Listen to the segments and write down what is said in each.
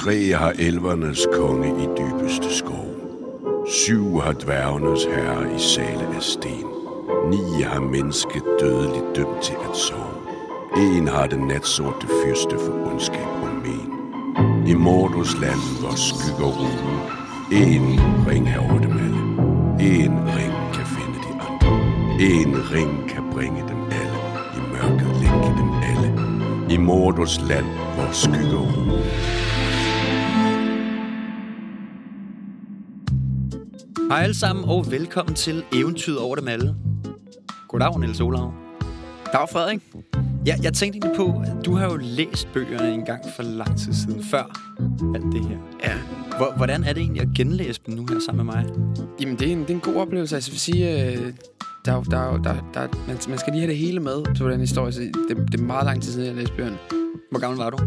Tre har elvernes konge i dybeste skov. Syv har dværgenes herre i sale af sten. Ni har mennesket dødeligt dømt til at sove. En har den natsorte fyrste for ondskab og men. I Mordos land, hvor skygger rugen. En ring har over dem alle. En ring kan finde de andre. En ring kan bringe dem alle. I mørket længe dem alle. I Mordos land, hvor skygger rugen. Hej alle sammen, og velkommen til Eventyret over dem alle. Goddag, Niels Olav. Dag, Frederik. Ja, jeg tænkte egentlig på, at du har jo læst bøgerne en gang for lang tid siden, før alt det her. Ja. Hvor, hvordan er det egentlig at genlæse dem nu her sammen med mig? Jamen, det er en, det er en god oplevelse. Altså, jeg vil sige, øh, der, er der, er der, der, man, man skal lige have det hele med på den historie. Så det, det er meget lang tid siden, jeg læste bøgerne. Hvor gammel var du?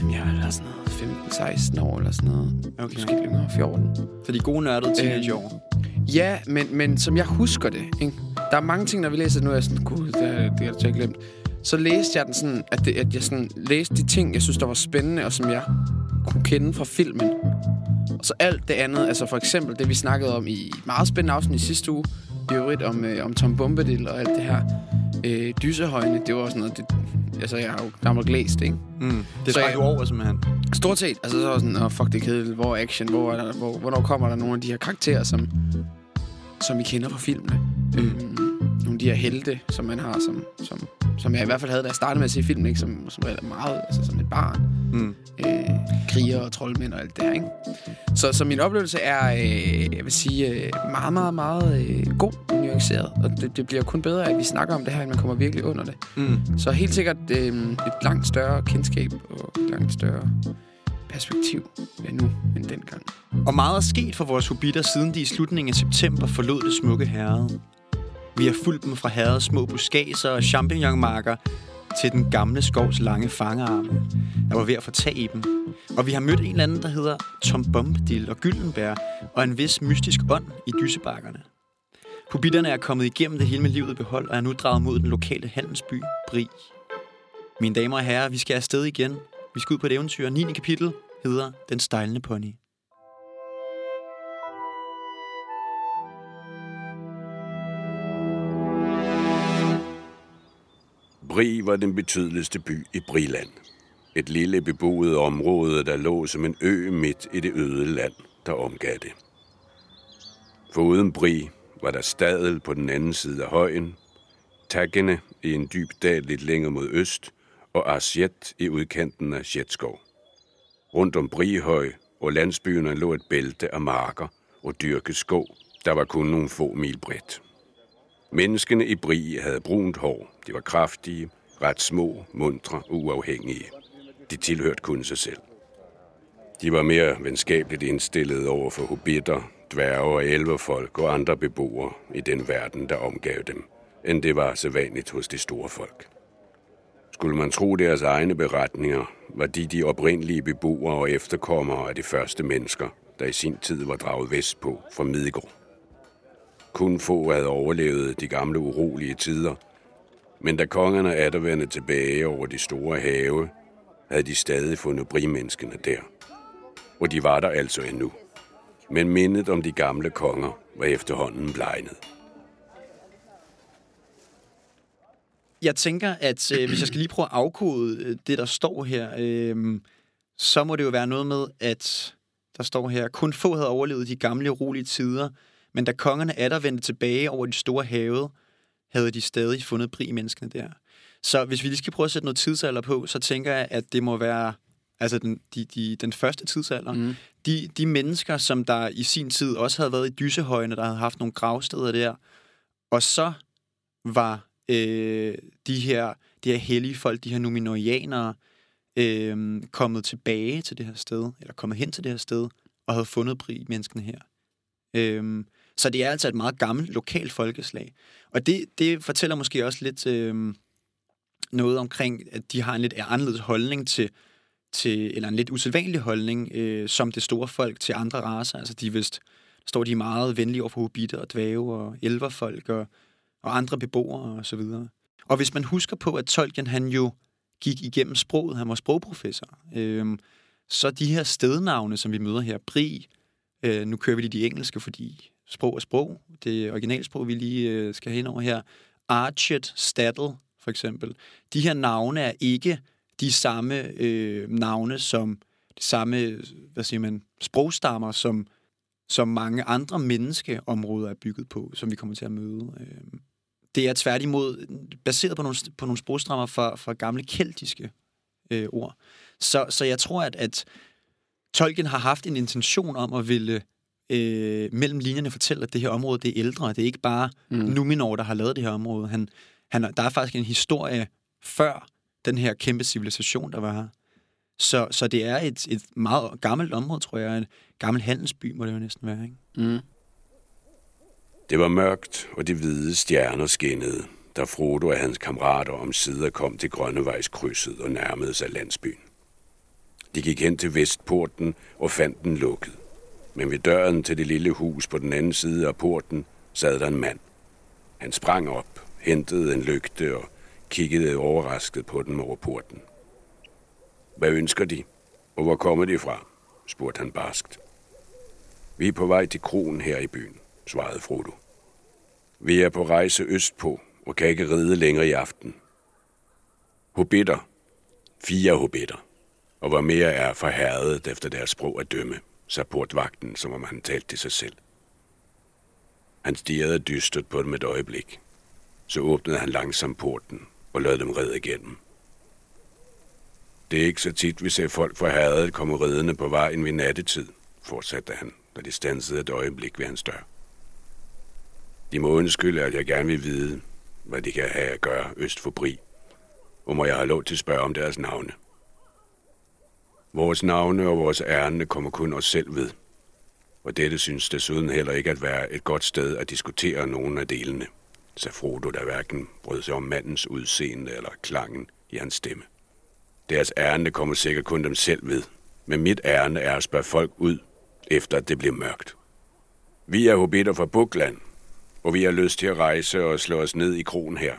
Jamen, jeg er sådan noget 15-16 år eller sådan noget. Okay. Måske yngre, 14. Så de gode nørdede teenageår. Ja, men, men som jeg husker det, ikke? der er mange ting, når vi læser nu, er jeg sådan, gud, det, er- det har jeg glemt. Så læste jeg den sådan, at, det, at jeg sådan læste de ting, jeg synes, der var spændende, og som jeg kunne kende fra filmen. Og så alt det andet, altså for eksempel det, vi snakkede om i meget spændende afsnit i sidste uge, i øvrigt om, øh, om Tom Bombadil og alt det her. Øh, dysehøjene, det var også noget, det, altså jeg har jo gammelt læst, ikke? Mm. Det jeg- du over, simpelthen. Stort set. Altså så var sådan, oh, fuck det er kedeligt. Hvor er action? Hvor, er der, hvor, hvornår kommer der nogle af de her karakterer, som, som vi kender fra filmene? Mm. Øhm, de her helte, som man har, som, som, som jeg i hvert fald havde, da jeg startede med at se film, ikke? Som, som er meget, altså som et barn. Mm. Øh, kriger og troldmænd og alt det her, ikke? Så, så min oplevelse er, øh, jeg vil sige, øh, meget, meget, meget øh, god nuanceret. Og det, det bliver kun bedre, at vi snakker om det her, at man kommer virkelig under det. Mm. Så helt sikkert øh, et langt større kendskab og et langt større perspektiv ja, nu end dengang. Og meget er sket for vores hobitter, siden de i slutningen af september forlod det smukke herred. Vi har fulgt dem fra herredets små buskager og champignonmarker til den gamle skovs lange fangearme, der var ved at få tag i dem. Og vi har mødt en eller anden, der hedder Tom Bombadil og Gyldenbær, og en vis mystisk ånd i dysebakkerne. Hobitterne er kommet igennem det hele med livet behold, og er nu draget mod den lokale handelsby, Bri. Mine damer og herrer, vi skal afsted igen. Vi skal ud på et eventyr. 9. kapitel hedder Den stejlende pony. Bri var den betydeligste by i Briland. Et lille beboet område, der lå som en ø midt i det øde land, der omgav det. Foruden Bri var der Stadel på den anden side af højen, Taggene i en dyb dal lidt længere mod øst, og Arsjet i udkanten af Sjetskov. Rundt om Brihøj og landsbyerne lå et bælte af marker og dyrket skov, der var kun nogle få mil bredt. Menneskene i Bri havde brunt hår. De var kraftige, ret små, mundre og uafhængige. De tilhørte kun sig selv. De var mere venskabeligt indstillet over for hobitter, dværge og elverfolk og andre beboere i den verden, der omgav dem, end det var sædvanligt hos de store folk. Skulle man tro deres egne beretninger, var de de oprindelige beboere og efterkommere af de første mennesker, der i sin tid var draget vestpå fra Midgård. Kun få havde overlevet de gamle urolige tider, men da kongerne atter vendte tilbage over de store have, havde de stadig fundet brimenneskene der. Og de var der altså endnu. Men mindet om de gamle konger var efterhånden blegnet. Jeg tænker, at øh, hvis jeg skal lige prøve at afkode øh, det, der står her, øh, så må det jo være noget med, at der står her, kun få havde overlevet de gamle urolige tider, men da kongerne atter vendte tilbage over de store have, havde de stadig fundet bri menneskene der. Så hvis vi lige skal prøve at sætte noget tidsalder på, så tænker jeg, at det må være altså den, de, de, den første tidsalder. Mm. De, de mennesker, som der i sin tid også havde været i dysehøjene, der havde haft nogle gravsteder der, og så var øh, de her de her hellige folk, de her numinorianere, øh, kommet tilbage til det her sted, eller kommet hen til det her sted, og havde fundet bri menneskene her. Øh, så det er altså et meget gammelt lokalt folkeslag. Og det, det fortæller måske også lidt øh, noget omkring, at de har en lidt anderledes holdning til, til eller en lidt usædvanlig holdning, øh, som det store folk til andre raser. Altså de vist, står de meget venlige over for hobitter og dvæve og elverfolk og, og andre beboere og så videre. Og hvis man husker på, at Tolkien han jo gik igennem sproget, han var sprogprofessor, øh, så de her stednavne, som vi møder her, Bri, øh, nu kører vi lige de engelske, fordi sprog og sprog, det originalsprog, vi lige øh, skal hen over her, Archet, Stadel, for eksempel. De her navne er ikke de samme øh, navne som de samme, hvad siger man, sprogstammer, som, som mange andre menneskeområder er bygget på, som vi kommer til at møde. Øh, det er tværtimod baseret på nogle, på nogle sprogstammer fra, fra gamle keltiske øh, ord. Så, så jeg tror, at, at Tolkien har haft en intention om at ville øh, mellem linjerne fortælle, at det her område det er ældre. Det er ikke bare mm. Numenor, der har lavet det her område. Han, han, der er faktisk en historie før den her kæmpe civilisation, der var her. Så, så det er et, et meget gammelt område, tror jeg. En gammel handelsby må det jo næsten være, ikke? Mm. Det var mørkt, og de hvide stjerner skinnede, da Frodo og hans kammerater om sider kom til Grønnevejskrydset og nærmede sig landsbyen. De gik hen til Vestporten og fandt den lukket. Men ved døren til det lille hus på den anden side af porten sad der en mand. Han sprang op, hentede en lygte og kiggede overrasket på den over porten. Hvad ønsker de, og hvor kommer de fra? spurgte han barskt. Vi er på vej til kronen her i byen, svarede Frodo. Vi er på rejse østpå og kan ikke ride længere i aften. Hobitter. Fire hobitter. Og hvor mere er forhærdet efter deres sprog at dømme, sagde portvagten, som om han talte til sig selv. Han stirrede dystert på dem et øjeblik. Så åbnede han langsomt porten og lod dem ride igennem. Det er ikke så tit, vi ser folk fra herredet komme ridende på vejen ved nattetid, fortsatte han, da de stansede et øjeblik ved hans dør. De må undskylde, at jeg gerne vil vide, hvad de kan have at gøre øst for Bri, og må jeg have lov til at spørge om deres navne. Vores navne og vores ærende kommer kun os selv ved, og dette synes desuden heller ikke at være et godt sted at diskutere nogen af delene, sagde Frodo, der hverken brød sig om mandens udseende eller klangen i hans stemme. Deres ærende kommer sikkert kun dem selv ved, men mit ærende er at spørge folk ud, efter at det bliver mørkt. Vi er hobitter fra Bukland, og vi har lyst til at rejse og slå os ned i kronen her.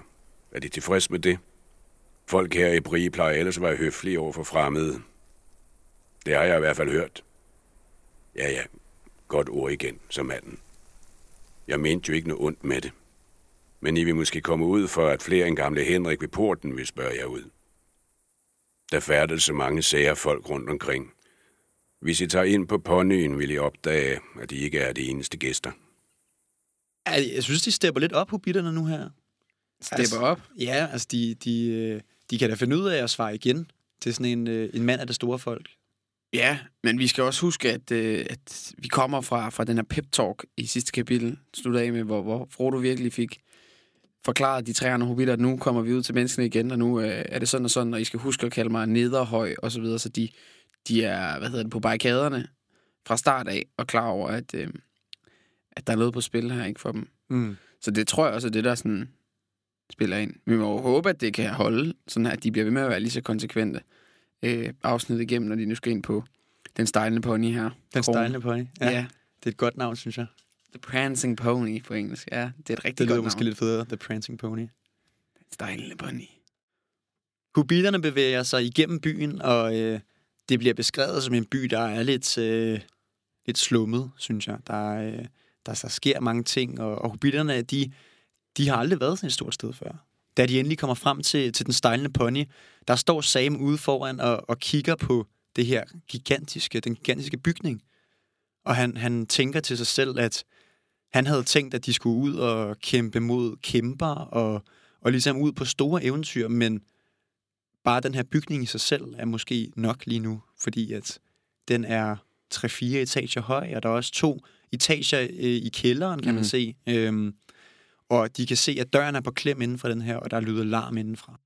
Er de tilfreds med det? Folk her i Brie plejer ellers at være høflige over for fremmede. Det har jeg i hvert fald hørt. Ja, ja, godt ord igen, som manden. Jeg mente jo ikke noget ondt med det. Men I vil måske komme ud for, at flere end gamle Henrik ved porten vil spørge jer ud. Der færdes så mange sager folk rundt omkring. Hvis I tager ind på ponyen, vil I opdage, at I ikke er de eneste gæster. Jeg synes, de stepper lidt op, hobitterne nu her. Stepper op. Ja, altså de, de, øh, de kan da finde ud af at svare igen til sådan en, øh, en mand af det store folk. Ja, men vi skal også huske, at, øh, at vi kommer fra, fra den her pep-talk i sidste kapitel, slutter af med, hvor, hvor Frodo virkelig fik forklaret de tre andre hobitter, at nu kommer vi ud til menneskene igen, og nu øh, er det sådan og sådan, og I skal huske at kalde mig nederhøj og så videre, så de, de er, hvad hedder det, på barrikaderne fra start af, og klar over, at, øh, at der er noget på spil her, ikke for dem. Mm. Så det tror jeg også er det, der sådan spiller ind. Vi må jo håbe, at det kan holde, sådan at de bliver ved med at være lige så konsekvente øh, afsnit igennem, når de nu skal ind på den stejlende pony her. Den stejlende pony. Ja. Ja. Det er et godt navn, synes jeg. The Prancing Pony på engelsk. Ja, det er et rigtig Det lyder godt måske navn. lidt federe, The Prancing Pony. Stejlende pony. Hobitterne bevæger sig igennem byen, og øh, det bliver beskrevet som en by, der er lidt, øh, lidt slummet, synes jeg. Der, er, øh, der, der sker mange ting, og, og hobitterne, de, de har aldrig været sådan et stort sted før. Da de endelig kommer frem til, til den stejlende pony, der står Sam ude foran og, og kigger på det her gigantiske, den gigantiske bygning. Og han, han tænker til sig selv, at han havde tænkt, at de skulle ud og kæmpe mod kæmper og, og ligesom ud på store eventyr, men bare den her bygning i sig selv er måske nok lige nu, fordi at den er 3-4 etager høj, og der er også to etager øh, i kælderen, kan mm. man Mhm. se. Øhm, og de kan se, at døren er på klem inden for den her, og der lyder larm indenfra.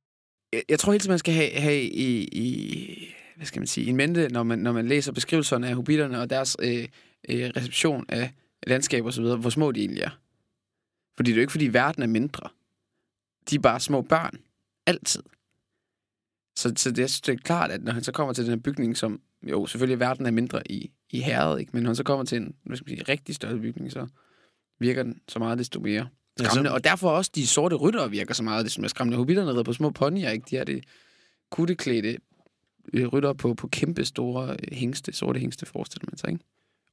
Jeg, jeg tror helt tiden, man skal have, have i, i, hvad skal man sige, en mente, når man, når man læser beskrivelserne af hobitterne og deres øh, øh, reception af landskab og så videre, hvor små de egentlig er. Fordi det er jo ikke, fordi verden er mindre. De er bare små børn. Altid. Så, så det, jeg synes, det er klart, at når han så kommer til den her bygning, som jo, selvfølgelig verden er mindre i, i herret, ikke? men når han så kommer til en hvad skal man sige, rigtig større bygning, så virker den så meget desto mere skræmmende. så- Og derfor også de sorte ryttere virker så meget desto mere skræmmende. Hobitterne rider på små ponyer, ikke? De er det kutteklædte øh, rytter på, på kæmpe store øh, hængste, sorte hængste, forestiller man sig, ikke?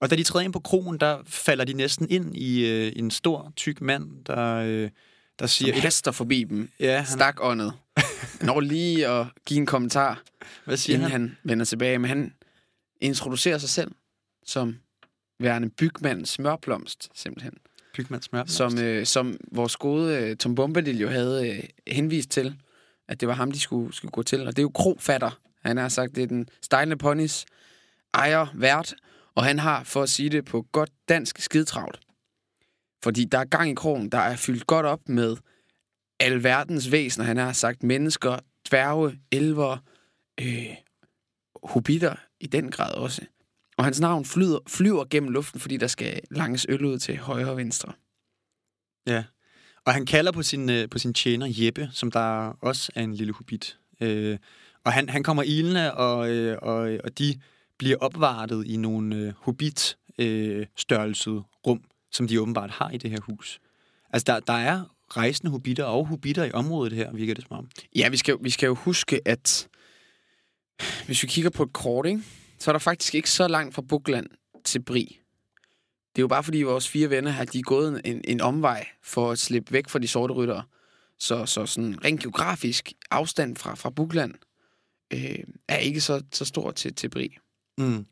Og da de træder ind på krogen, der falder de næsten ind i øh, en stor, tyk mand, der, øh, der siger... Som haster forbi dem. Ja, han, Stakåndet. Når lige at give en kommentar, hvad siger inden han? han vender tilbage. Men han introducerer sig selv som værende bygmand smørblomst, simpelthen. Bygmand smør. Som, øh, som vores gode øh, Tom Bombadil jo havde øh, henvist til, at det var ham, de skulle, skulle gå til. Og det er jo krofatter. Han har sagt, det er den stejlende ponys ejer vært, og han har, for at sige det på godt dansk, skidtravlt. Fordi der er gang i krogen, der er fyldt godt op med alverdens væsener. Han har sagt mennesker, dværge, elver, øh, hobitter i den grad også. Og hans navn flyder, flyver gennem luften, fordi der skal langes øl ud til højre og venstre. Ja. Og han kalder på sin, øh, på sin tjener Jeppe, som der også er en lille hobbit. Øh, og han, han kommer ilende, og, øh, og, og de bliver opvartet i nogle øh, hobbit-størrelsede rum, som de åbenbart har i det her hus. Altså, der, der er rejsende hobitter og hobitter i området her, virker det som om. Ja, vi skal, vi skal jo huske, at hvis vi kigger på et kort, ikke, så er der faktisk ikke så langt fra Bukland til Bri. Det er jo bare fordi vores fire venner har de er gået en, en omvej for at slippe væk fra de sorte ryttere. Så, så sådan rent geografisk afstand fra, fra Bukland øh, er ikke så, så stor til, til Bri. Mm.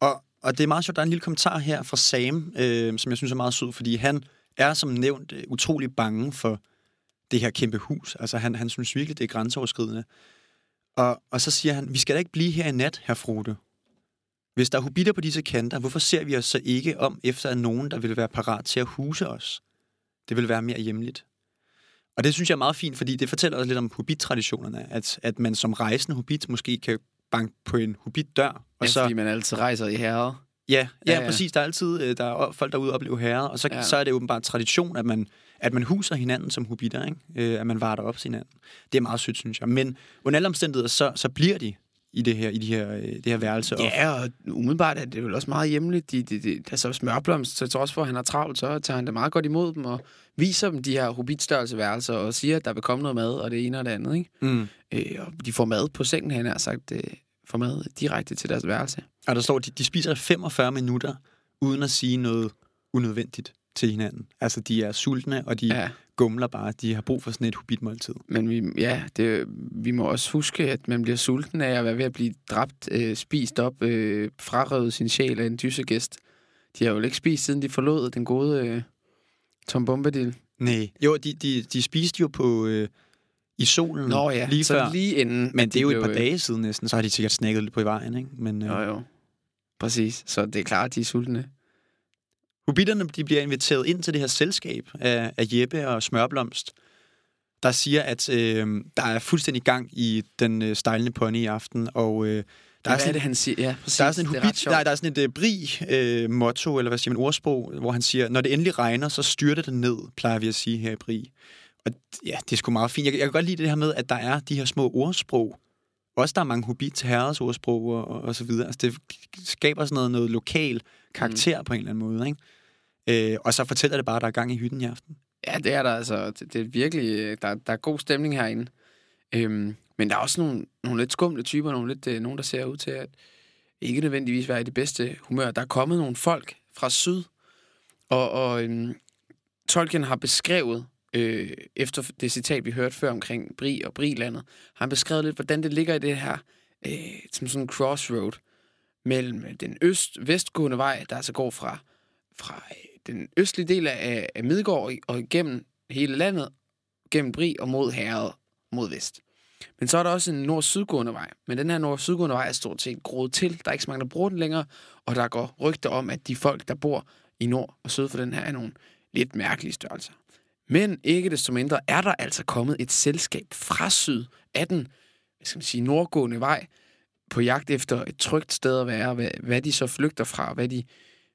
Og, og det er meget sjovt, der er en lille kommentar her fra Sam, øh, som jeg synes er meget sød, fordi han er som nævnt øh, utrolig bange for det her kæmpe hus. Altså han, han synes virkelig, det er grænseoverskridende. Og, og så siger han, vi skal da ikke blive her i nat, herr Frode. Hvis der er hobitter på disse kanter, hvorfor ser vi os så ikke om efter at nogen, der vil være parat til at huse os? Det vil være mere hjemligt. Og det synes jeg er meget fint, fordi det fortæller også lidt om hobbit-traditionerne, at, at man som rejsende hobbit måske kan banke på en hobbit-dør, og Og så... fordi man altid rejser i herret. Ja, ja, Ja, ja, ja. præcis. Der er altid øh, der er folk derude og oplever herrer, og så, ja. Ja. så er det åbenbart tradition, at man, at man huser hinanden som hobitter, ikke? Øh, at man varter op til hinanden. Det er meget sødt, synes jeg. Men under alle omstændigheder, så, så bliver de i det her, i de her, øh, det her værelse. Ja, og umiddelbart er det vel også meget hjemligt. De, de, de, altså smørblomst, så trods for, at han har travlt, så tager han det meget godt imod dem og viser dem de her hobbitstørrelseværelser og siger, at der vil komme noget mad, og det ene og det andet. Ikke? mm. Øh, og de får mad på sengen, han har sagt, øh, får mad direkte til deres værelse. og der står, de, de spiser i 45 minutter, uden at sige noget unødvendigt til hinanden. Altså, de er sultne, og de ja. Gumler bare. De har brug for sådan et hobbitmåltid. men vi, ja, det, vi må også huske, at man bliver sulten af at være ved at blive dræbt, øh, spist op, øh, frarøvet sin sjæl af en dyssegæst. De har jo ikke spist, siden de forlod den gode øh, Tom Bombadil. Nej. Jo, de, de, de spiste jo på... Øh, i solen Nå ja, lige så før. lige inden... Men det er de jo et par øh, dage siden næsten, så har de sikkert snakket lidt på i vejen, ikke? Men øh, Jo, jo. Præcis. Så det er klart, at de er sultne. Hobitterne de bliver inviteret ind til det her selskab af, af Jeppe og Smørblomst, der siger, at øh, der er fuldstændig gang i den øh, stejlende pony i aften, og øh, der, er er, sådan, det, han siger. Ja, præcis. der er sådan en hobbit, sjovt. der, er sådan et øh, bri-motto, eller hvad siger man, ordsprog, hvor han siger, når det endelig regner, så styrter det ned, plejer vi at sige her i bri. Og ja, det er sgu meget fint. Jeg, jeg kan godt lide det her med, at der er de her små ordsprog. Også der er mange hobbit herres ordsprog og, og, så videre. Altså, det skaber sådan noget, noget lokal karakter mm. på en eller anden måde, ikke? Øh, og så fortæller det bare, at der er gang i hytten i aften. Ja, det er der altså. Det, det er virkelig... øh, Der, der er god stemning herinde. Øhm, men der er også nogle, nogle lidt skumle typer, nogle, lidt, øh, nogen, der ser ud til at ikke nødvendigvis være i det bedste humør. Der er kommet nogle folk fra syd, og, og øhm, Tolkien har beskrevet, øh, efter det citat, vi hørte før omkring Bri og Brilandet, har han beskrevet lidt, hvordan det ligger i det her, øh, som sådan en crossroad, mellem den øst-vestgående vej, der altså går fra, fra øh, den østlige del af, af Midgård og igennem hele landet, gennem Bri og mod herret mod vest. Men så er der også en nord-sydgående vej. Men den her nord-sydgående vej er stort set groet til. Der er ikke så mange, der bruger den længere. Og der går rygter om, at de folk, der bor i nord og syd for den her, er nogle lidt mærkelige størrelser. Men ikke desto mindre er der altså kommet et selskab fra syd af den hvad skal man sige, nordgående vej på jagt efter et trygt sted at være. Hvad, hvad de så flygter fra, hvad de,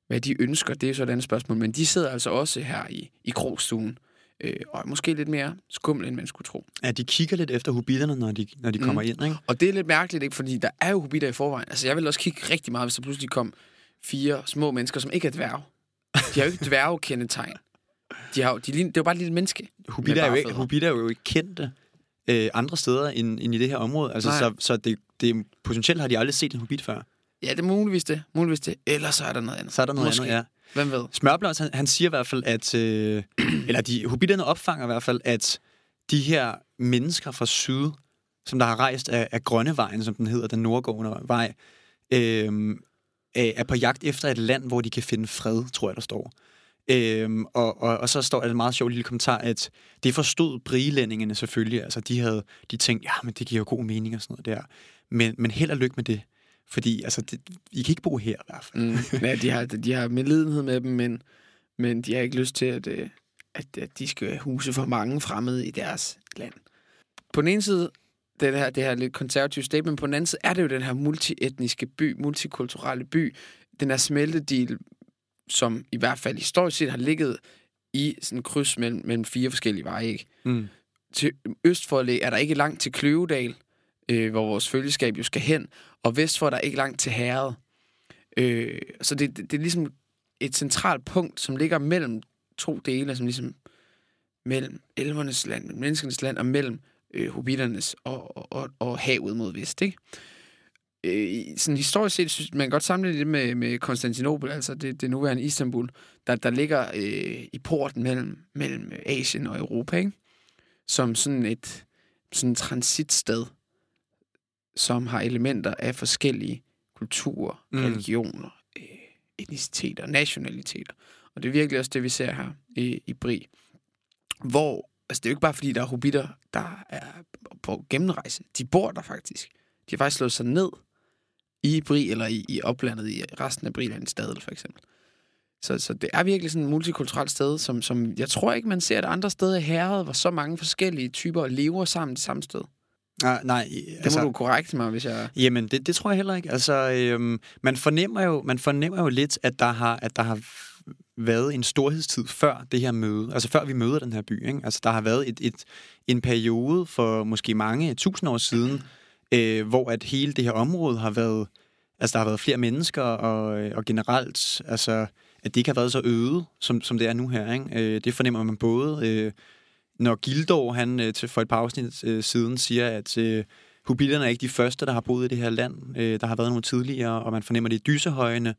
hvad de ønsker, det er så et andet spørgsmål. Men de sidder altså også her i, i krogstuen. Øh, og er måske lidt mere skummel, end man skulle tro. Ja, de kigger lidt efter hobitterne, når de, når de Mm. kommer ind, ikke? Og det er lidt mærkeligt, ikke? Fordi der er jo hobitter i forvejen. Altså, jeg vil også kigge rigtig meget, hvis der pludselig kom fire små mennesker, som ikke er dværge. De har jo ikke dværgekendetegn. De har de, det er jo bare et lille menneske. Hobitter er, jo ikke, hobitter er jo ikke kendte øh, andre steder end, end i det her område. Altså, Nej. så, så det, det, potentielt har de aldrig set en hobbit før. Ja, det er muligvis det. Muligvis det. Eller så er der noget andet. Så er der noget Måske. andet, ja. Hvem ved? Smørblås, han, han siger i hvert fald, at... Øh, eller de hobitterne opfanger i hvert fald, at de her mennesker fra syd, som der har rejst af, af Grønnevejen, som den hedder, den nordgående vej, øh, er på jagt efter et land, hvor de kan finde fred, tror jeg, der står. Øhm, og, og, og så står der en meget sjov lille kommentar, at det forstod brigelændingene selvfølgelig. Altså, de havde de tænkt, ja, men det giver jo god mening og sådan noget der. Men, men held og lykke med det. Fordi, altså, det, I kan ikke bo her i hvert fald. Mm. Ja, de har, de har medlidenhed med dem, men, men de har ikke lyst til, at, øh, at, at de skal huse for mange fremmede i deres land. På den ene side, det her, det her lidt konservative statement, på den anden side er det jo den her multietniske by, multikulturelle by, den her smeltedeal som i hvert fald historisk set har ligget i sådan en kryds mellem, mellem fire forskellige veje. Ikke? Mm. Til øst for er der ikke langt til Kløvedal, øh, hvor vores følgeskab jo skal hen, og vest for er der ikke langt til Herred. Øh, så det, det, det er ligesom et centralt punkt, som ligger mellem to dele, som ligesom mellem elvernes land, mellem menneskenes land, og mellem øh, hobbiternes og, og, og, og havet mod vest, ikke? Øh, sådan historisk set, synes, man kan godt sammenligne det med, med Konstantinopel, altså det, det nuværende Istanbul, der, der ligger øh, i porten mellem, mellem Asien og Europa, ikke? Som sådan et sådan et transitsted, som har elementer af forskellige kulturer, Mm. mm. religioner, øh, etniciteter, nationaliteter. Og det er virkelig også det, vi ser her i, i Bri. Hvor, altså det er jo ikke bare fordi, der er hobitter, der er på gennemrejse. De bor der faktisk. De har faktisk slået sig ned i Bri, eller i, i oplandet i resten af Briland stadig, for eksempel. Så, så det er virkelig sådan et multikulturelt sted, som, som jeg tror ikke, man ser det andre steder i herret, hvor så mange forskellige typer lever sammen det samme sted. Ah, nej, Det altså, må du korrekte mig, hvis jeg... Jamen, det, det tror jeg heller ikke. Altså, øhm, man, fornemmer jo, man fornemmer jo lidt, at der har, at der har været en storhedstid før det her møde. Altså før vi møder den her by. Ikke? Altså, der har været et, et, en periode for måske mange tusind år siden, øh, hvor at hele det her område har været... Altså, der har været flere mennesker, og, øh, og generelt, altså, at det ikke har været så øde, som, som det er nu her. Ikke? Øh, det fornemmer man både... Øh, når Gildor, han øh, til for et par afsnit øh, siden, siger, at øh, hobitterne er ikke de første, der har boet i det her land. Øh, der har været nogle tidligere, og man fornemmer det i dysehøjene,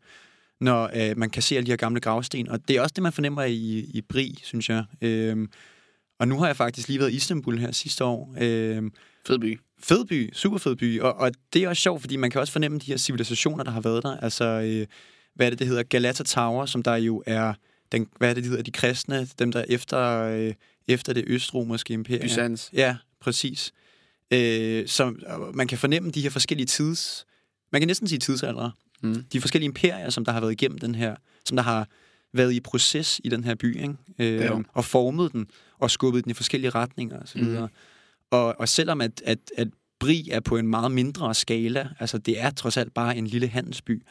når øh, man kan se alle de her gamle gravsten. Og det er også det, man fornemmer i, i Bri, synes jeg. Øh, og nu har jeg faktisk lige været i Istanbul her sidste år. Øh, Fed by. fed by, super fed by, og, og det er også sjovt, fordi man kan også fornemme de her civilisationer, der har været der. Altså, øh, hvad er det, det hedder? Galata Tower, som der jo er, den, hvad er det, de hedder? De kristne, dem der efter, øh, efter det østromerske imperium. Byzans. Ja, præcis. Øh, så man kan fornemme de her forskellige tids... Man kan næsten sige tidsalder. Mm. De forskellige imperier, som der har været igennem den her... Som der har været i proces i den her by, ikke? Øh, Jo. og formet den, og skubbet den i forskellige retninger osv. Mm. Og, og selvom at, at, at Bri er på en meget mindre skala, altså det er trods alt bare en lille handelsby,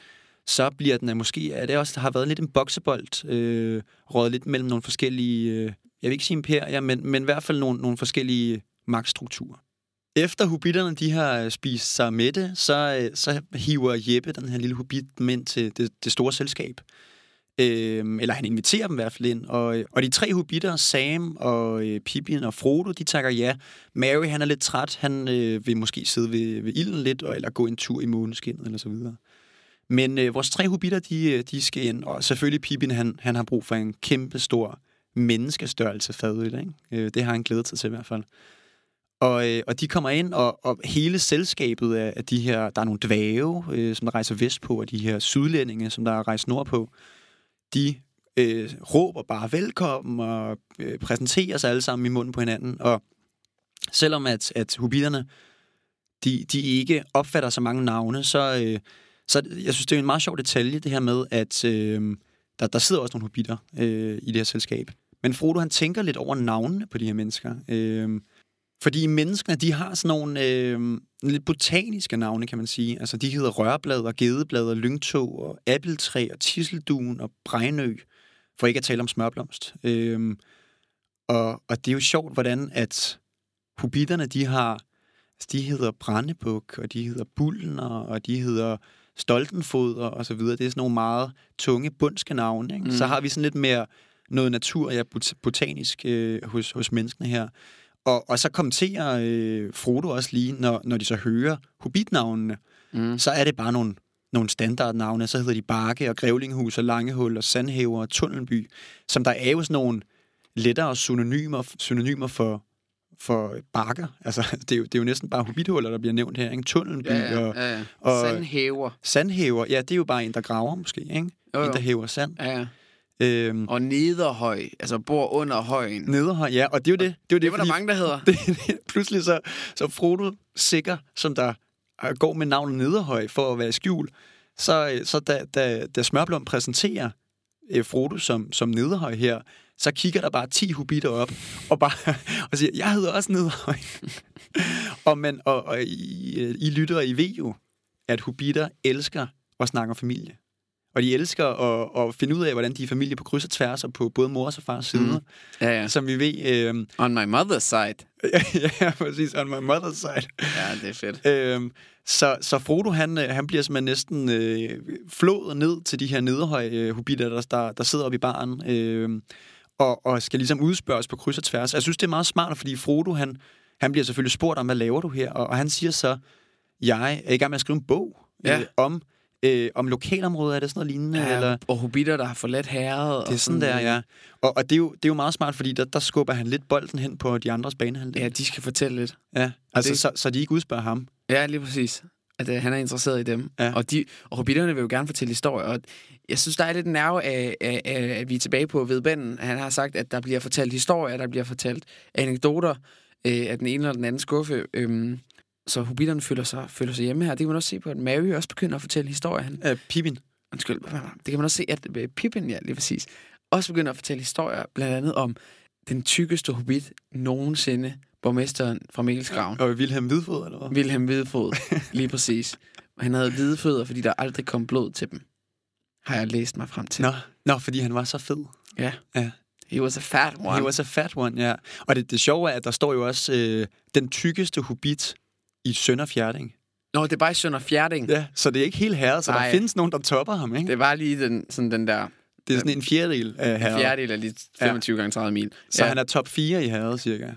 så bliver den måske, at det også der har været lidt en boksebold, øh, rådet lidt mellem nogle forskellige, øh, jeg vil ikke sige imperier, men, men i hvert fald nogle, nogle forskellige magtstrukturer. Efter hobitterne de har spist sig med det, så, øh, så hiver Jeppe, den her lille hobbit, ind til det, det store selskab øh, eller han inviterer dem i hvert fald ind. Og, øh, og de tre hobitter, Sam og øh, Pippin og Frodo, de takker ja. Mary, han er lidt træt. Han øh, vil måske sidde ved, ved ilden lidt, og, eller gå en tur i måneskinnet, eller så videre. Men øh, vores tre hobitter, de, øh, de skal ind. Og selvfølgelig Pippin, han, han har brug for en kæmpe stor menneskestørrelse fadøl, ikke? Øh, det har han glædet sig til i hvert fald. Og, øh, og de kommer ind, og, og hele selskabet af, af de her, der er nogle dvæve, øh, som der rejser vestpå, og de her sydlændinge, som der rejser nordpå, nordpå, de øh, råber bare velkommen og øh, præsenterer sig alle sammen i munden på hinanden. Og selvom at, at hobitterne, de, de ikke opfatter så mange navne, så, øh, så jeg synes, det er en meget sjov detalje, det her med, at øh, der, der sidder også nogle hobitter øh, i det her selskab. Men Frodo, han tænker lidt over navnene på de her mennesker. Øh, fordi menneskene, de har sådan nogle øh, lidt botaniske navne, kan man sige. Altså, de hedder rørblad og gedeblad og lyngtog og appeltræ og tisseldun og bregnø, for ikke at tale om smørblomst. Øh, og, og det er jo sjovt, hvordan at hobitterne, de har, altså, de hedder Brandebuk, og de hedder Bullen, og de hedder Stoltenfod og, og så videre. Det er sådan nogle meget tunge, bundske navne. Ikke? Mm. Så har vi sådan lidt mere noget natur, ja, bot- botanisk øh, hos, hos menneskene her. Og, og så kommenterer øh, Frodo også lige, når, når de så hører hobbitnavnene, Mm. så er det bare nogle, nogle standardnavne. Så hedder de Bakke og Grævlinghus og Langehul og Sandhæver og Tunnelby, som der er jo sådan nogle lettere synonymer, synonymer for, for bakker. Altså, det er, jo, det er jo næsten bare hobbithuller, der bliver nævnt her. Ikke? Tunnelby Ja, ja, og ja, ja. og- Sandhæver. sandhæver. Ja, det er jo bare en, der graver måske. Ikke? Jo, En, jo. der hæver sand. Ja, ja. Øhm, Og nederhøj, altså bor under højen. nederhøj, ja. Og det er jo det. Det, er jo det, Det var der fordi- mange, der hedder. det, det, pludselig så, så Frodo sikker, som der går med navnet Nederhøj for at være i skjul, så, så da, da, da Smørblom præsenterer øh, Frodo som, som Nederhøj her, så kigger der bare 10 hobitter op og, bare, og siger, jeg hedder også Nederhøj. og, man, og, og I, øh, I lytter, I ved jo, at hobitter elsker at snakke om familie. Og de elsker at, at finde ud af, hvordan de er familie på kryds og tværs, og på både mors og fars side. Mm. Ja, ja. Som vi ved, øh, On my mother's side. ja, præcis, on my mother's side. Ja, det er fedt. Øhm, så, så Frodo, han, øh, han bliver simpelthen næsten øh, flået ned til de her nederhøje øh, hobitter, der, der, der sidder oppe i baren, øh, og, og skal ligesom udspørges på kryds og tværs. Jeg synes, det er meget smart, fordi Frodo, han, han bliver selvfølgelig spurgt om, hvad laver du her? Og, og han siger så, jeg er i gang med at skrive en bog Ja. øh, om, øh, om lokalområdet, er det sådan noget lignende? Ja, eller? og hobitter, der har forladt herret. Det er sådan der, ja. Og, og det, er jo, det er jo meget smart, fordi der, der skubber han lidt bolden hen på de andres banehalvdel. Ja, de skal fortælle lidt. ja. Altså, det- så, så de ikke udspørger ham. Ja, lige præcis. At øh, han er interesseret i dem. Ja. Og, de, og hobitterne vil jo gerne fortælle historier. Og jeg synes, der er lidt nerve af, af, af, at vi er tilbage på vedbænden. Han har sagt, at der bliver fortalt historier, der bliver fortalt anekdoter øh, af den ene eller den anden skuffe. Øhm, så hobitterne føler sig, føler sig hjemme her. Det kan man også se på, at Mary også begynder at fortælle historier. Han, Øh, Pippin. undskyld, det? kan man også se, at øh, Pippin, ja, lige præcis, også begynder at fortælle historier, blandt andet om den tykkeste hobbit nogensinde, borgmesteren fra Mikkelsgraven. Og Wilhelm Hvidfod, eller hvad? Wilhelm Hvidefod, lige præcis. Og han havde hvide fødder, fordi der aldrig kom blod til dem. Har jeg læst mig frem til. Nå, nå, fordi han var så fed. Ja. Ja. He was a fat one. He was a fat one, ja. Og det, det sjove er, at der står jo også øh, den tykkeste hobbit i Sønderfjerding. Nå, det er bare i Sønder Fjerding. Ja, så det er ikke helt herre, så Nej. der findes nogen, der topper ham, ikke? Det var lige den, sådan den der Det er sådan en fjerdedel af herre. fjerdedel af lige 25 gange 30 mil. Så ja. han er top 4 i herret, cirka.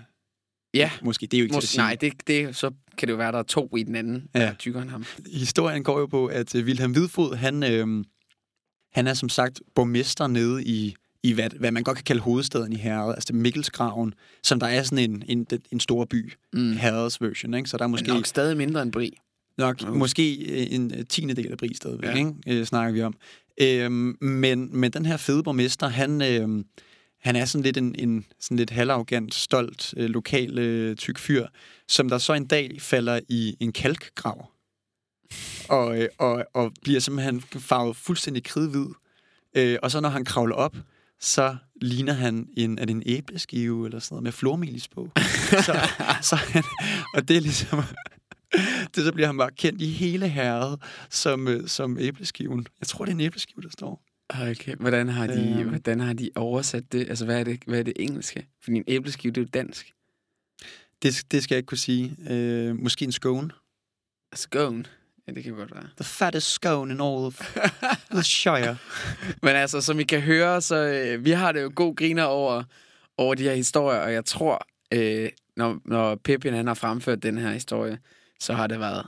Ja. Måske, det er jo ikke til at Mås- sige. nej, det, det, så kan det jo være, der er to i den anden, Ja. der er tykkere end ham. Historien går jo på, at øh, Wilhelm Hvidfod, han, øh, han er som sagt borgmester nede i, i hvad, hvad man godt kan kalde hovedstaden i herret, altså Mikkelsgraven, som der er sådan en, en, en stor by, Mm. herreds version, ikke? Så der er Måske... måske... nok stadig mindre end Bri. Nok, Okay. måske øh, en øh, tiende del af Brig stadigvæk, Ja. ikke? Øh, snakker vi om. Øhm, men, men den her fede borgmester, han, øh, han er sådan lidt en, en sådan lidt halvarrogant, stolt, øh, lokal øh, tyk fyr, som der så en dag falder i en kalkgrav. Og, øh, og, og bliver simpelthen farvet fuldstændig kridhvid. Øh, og så når han kravler op, så ligner han en, er det en æbleskive eller sådan noget med flormelis på. så, så han, og det er ligesom... det så bliver han bare kendt i hele herret som, øh, som æbleskiven. Jeg tror, det er en æbleskive, der står. Okay, hvordan har de, Øhm. hvordan har de oversat det? Altså, hvad er det, hvad er det engelske? Fordi en æbleskive, det er jo dansk. Det, det skal jeg ikke kunne sige. Øh, måske en scone. Scone. Ja, det kan godt være. The fattest scone in all of the shire. Men altså, som I kan høre, så øh, vi har det jo god griner over, over de her historier, og jeg tror, øh, når, når Pippin han har fremført den her historie, så har det været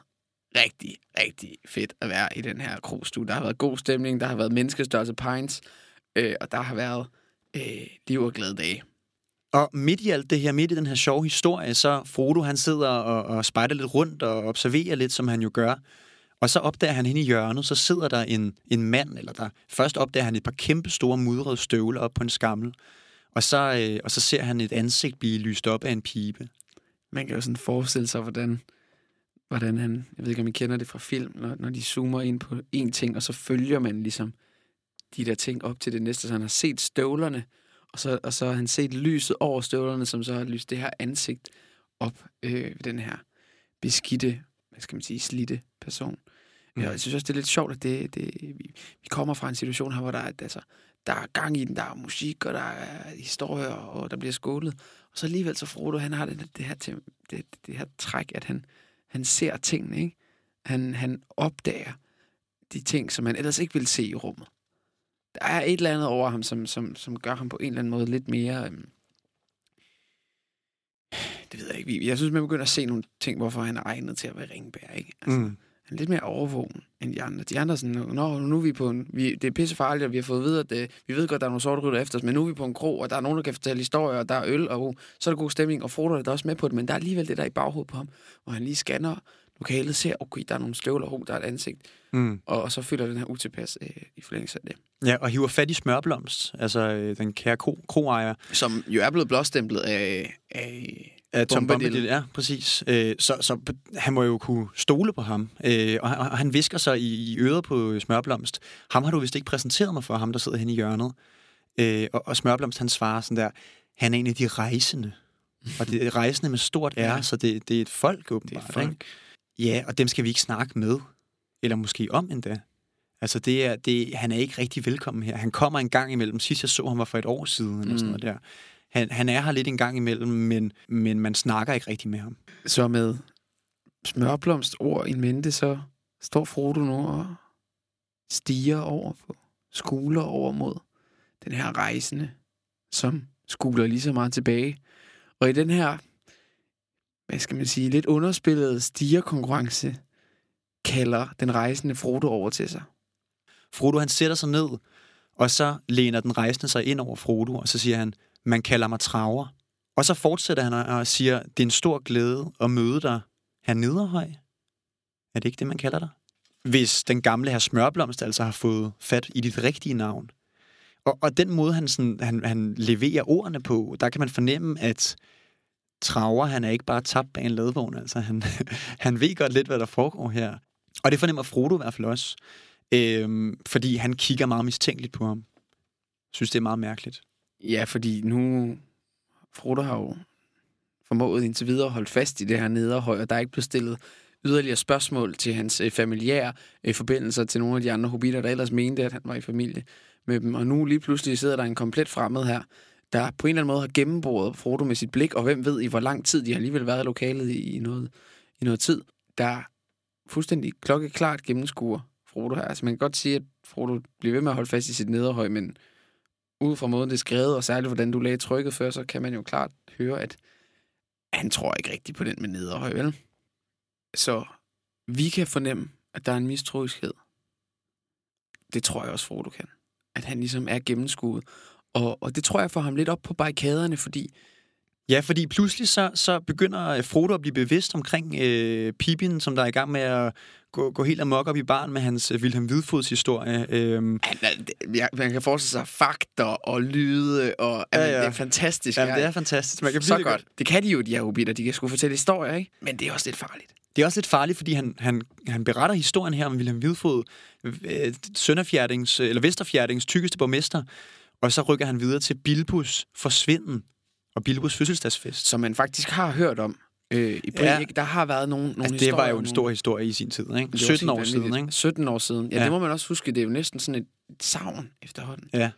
rigtig, rigtig fedt at være i den her krogstue. Der har været god stemning, der har været menneskestørrelse pints, øh, og der har været øh, liv og glade dage. Og midt i alt det her, midt i den her sjove historie, så Frodo, han sidder og, og spejder lidt rundt og observerer lidt, som han jo gør. Og så opdager han hen i hjørnet, så sidder der en, en mand, eller der først opdager han et par kæmpe store mudrede støvler op på en skammel. Og så, øh, og så ser han et ansigt blive lyst op af en pibe. Man kan jo sådan forestille sig, hvordan, hvordan han, jeg ved ikke, om I kender det fra film, når, når de zoomer ind på én ting, og så følger man ligesom de der ting op til det næste. Så han har set støvlerne, og så, og så har han set lyset over støvlerne, som så har lyst det her ansigt op øh, ved den her beskidte, hvad skal man sige, slitte person. Mm. Jeg synes også, det er lidt sjovt, at det, det, vi, vi kommer fra en situation her, hvor der er, altså, der er gang i den, der er musik, og der er historier, og der bliver skålet. Og så alligevel så Frodo, han har det, det her, det, det her træk, at han, han ser tingene, ikke? Han, han opdager de ting, som man ellers ikke vil se i rummet. Der er et eller andet over ham, som, som, som gør ham på en eller anden måde lidt mere... Øhm, det ved jeg ikke. Jeg synes, man begynder at se nogle ting, hvorfor han er egnet til at være ringbær, ikke? Altså, Mm. Han er lidt mere overvågen end de andre. De andre er sådan, Nå, nu er vi på en... Vi, det er pissefarligt, og vi har fået at vide, at det, vi ved godt, der er nogle sorte rytter efter os, men nu er vi på en krog, og der er nogen, der kan fortælle historier, og der er øl, og uh, så er der god stemning, og Frodo er der også med på det, men der er alligevel det der i baghovedet på ham, hvor han lige scanner lokalet, ser, okay, der er nogle støvler, oh, der er et ansigt, Mm. og, og så føler den her utilpas øh, i forlængelse af det. Ja, og hiver fat i smørblomst, altså øh, den kære kro, kroejer Som jo er blevet blåstemplet af, af af Tom Bombadil. Ja, præcis. Øh, så, så han må jo kunne stole på ham. Øh, og, og han visker sig i, i øret på smørblomst. Ham har du vist ikke præsenteret mig for, ham der sidder hen i hjørnet. Øh, og, og smørblomst, han svarer sådan der, han er en af de rejsende. Og det er rejsende med stort R, Ja. så det, det er et folk det er åbenbart. Ikke? folk. Ja, og dem skal vi ikke snakke med. Eller måske om endda. Altså, det er, det, han er ikke rigtig velkommen her. Han kommer en gang imellem. Sidst jeg så ham var for et år siden, eller sådan Mm. noget der. Han, han er her lidt en gang imellem, men, men man snakker ikke rigtig med ham. Så med smørblomst ord i mente, så står Frodo nu og stiger over på, skuler over mod den her rejsende, som skuler lige så meget tilbage. Og i den her, hvad skal man sige, lidt underspillede stigerkonkurrence, kalder den rejsende Frodo over til sig. Frodo, han sætter sig ned, og så læner den rejsende sig ind over Frodo, og så siger han, man kalder mig traver. Og så fortsætter han og- siger, det er en stor glæde at møde dig her nederhøj. Er det ikke det, man kalder dig? Hvis den gamle her smørblomst altså har fået fat i dit rigtige navn. Og, og den måde, han, sådan, han, han leverer ordene på, der kan man fornemme, at Traver, han er ikke bare tabt bag en ladvogn. Altså, han, han ved godt lidt, hvad der foregår her. Og det fornemmer Frodo i hvert fald også. Øhm, fordi han kigger meget mistænkeligt på ham. Synes, det er meget mærkeligt. Ja, fordi nu... Frodo har jo formået indtil videre at holde fast i det her nederhøj, og der er ikke blevet stillet yderligere spørgsmål til hans øh, familiære øh, forbindelser til nogle af de andre hobitter, der ellers mente, at han var i familie med dem. Og nu lige pludselig sidder der en komplet fremmed her, der på en eller anden måde har gennemboret Frodo med sit blik, og hvem ved i hvor lang tid de har alligevel været i lokalet i, i, noget, i noget tid, der fuldstændig klokkeklart gennemskuer Frodo her. Altså man kan godt sige, at Frodo bliver ved med at holde fast i sit nederhøj, men ud fra måden, det er skrevet, og særligt hvordan du lagde trykket før, så kan man jo klart høre, at han tror ikke rigtigt på den med nederhøj, vel? Så vi kan fornemme, at der er en mistroiskhed. Det tror jeg også, Frodo kan. At han ligesom er gennemskuet. Og, og det tror jeg får ham lidt op på barrikaderne, fordi Ja, fordi pludselig så, så begynder Frodo at blive bevidst omkring øh, Pippin, som der er i gang med at gå, gå helt amok op i barn med hans øh, Wilhelm Hvidfods historie. Øhm, han, er- jeg- man kan forestille sig fakter og lyde, og ja, Ja, ja. ja. det er fantastisk. Jamen, det er fantastisk. Man kan så godt. Det kan de jo, de her hobitter. De kan sgu fortælle historier, ikke? Men det er også lidt farligt. Det er også lidt farligt, fordi han, han, han beretter historien her om Wilhelm Hvidfod, øh, Sønderfjerdings, eller Vesterfjerdings tykkeste borgmester, og så rykker han videre til Bilbus forsvinden og Bilbus fødselsdagsfest. Som man faktisk har hørt om øh, i Brig, Ja. ja. ikke? Der har været nogle, nogle Altså, det historier. var jo en nogle- stor historie i sin tid, ikke? Det var 17 år helt siden, vanvittigt. ikke? 17 år siden. Ja, Ja. ja, det må man også huske. Det er jo næsten sådan et, et savn efterhånden. Ja.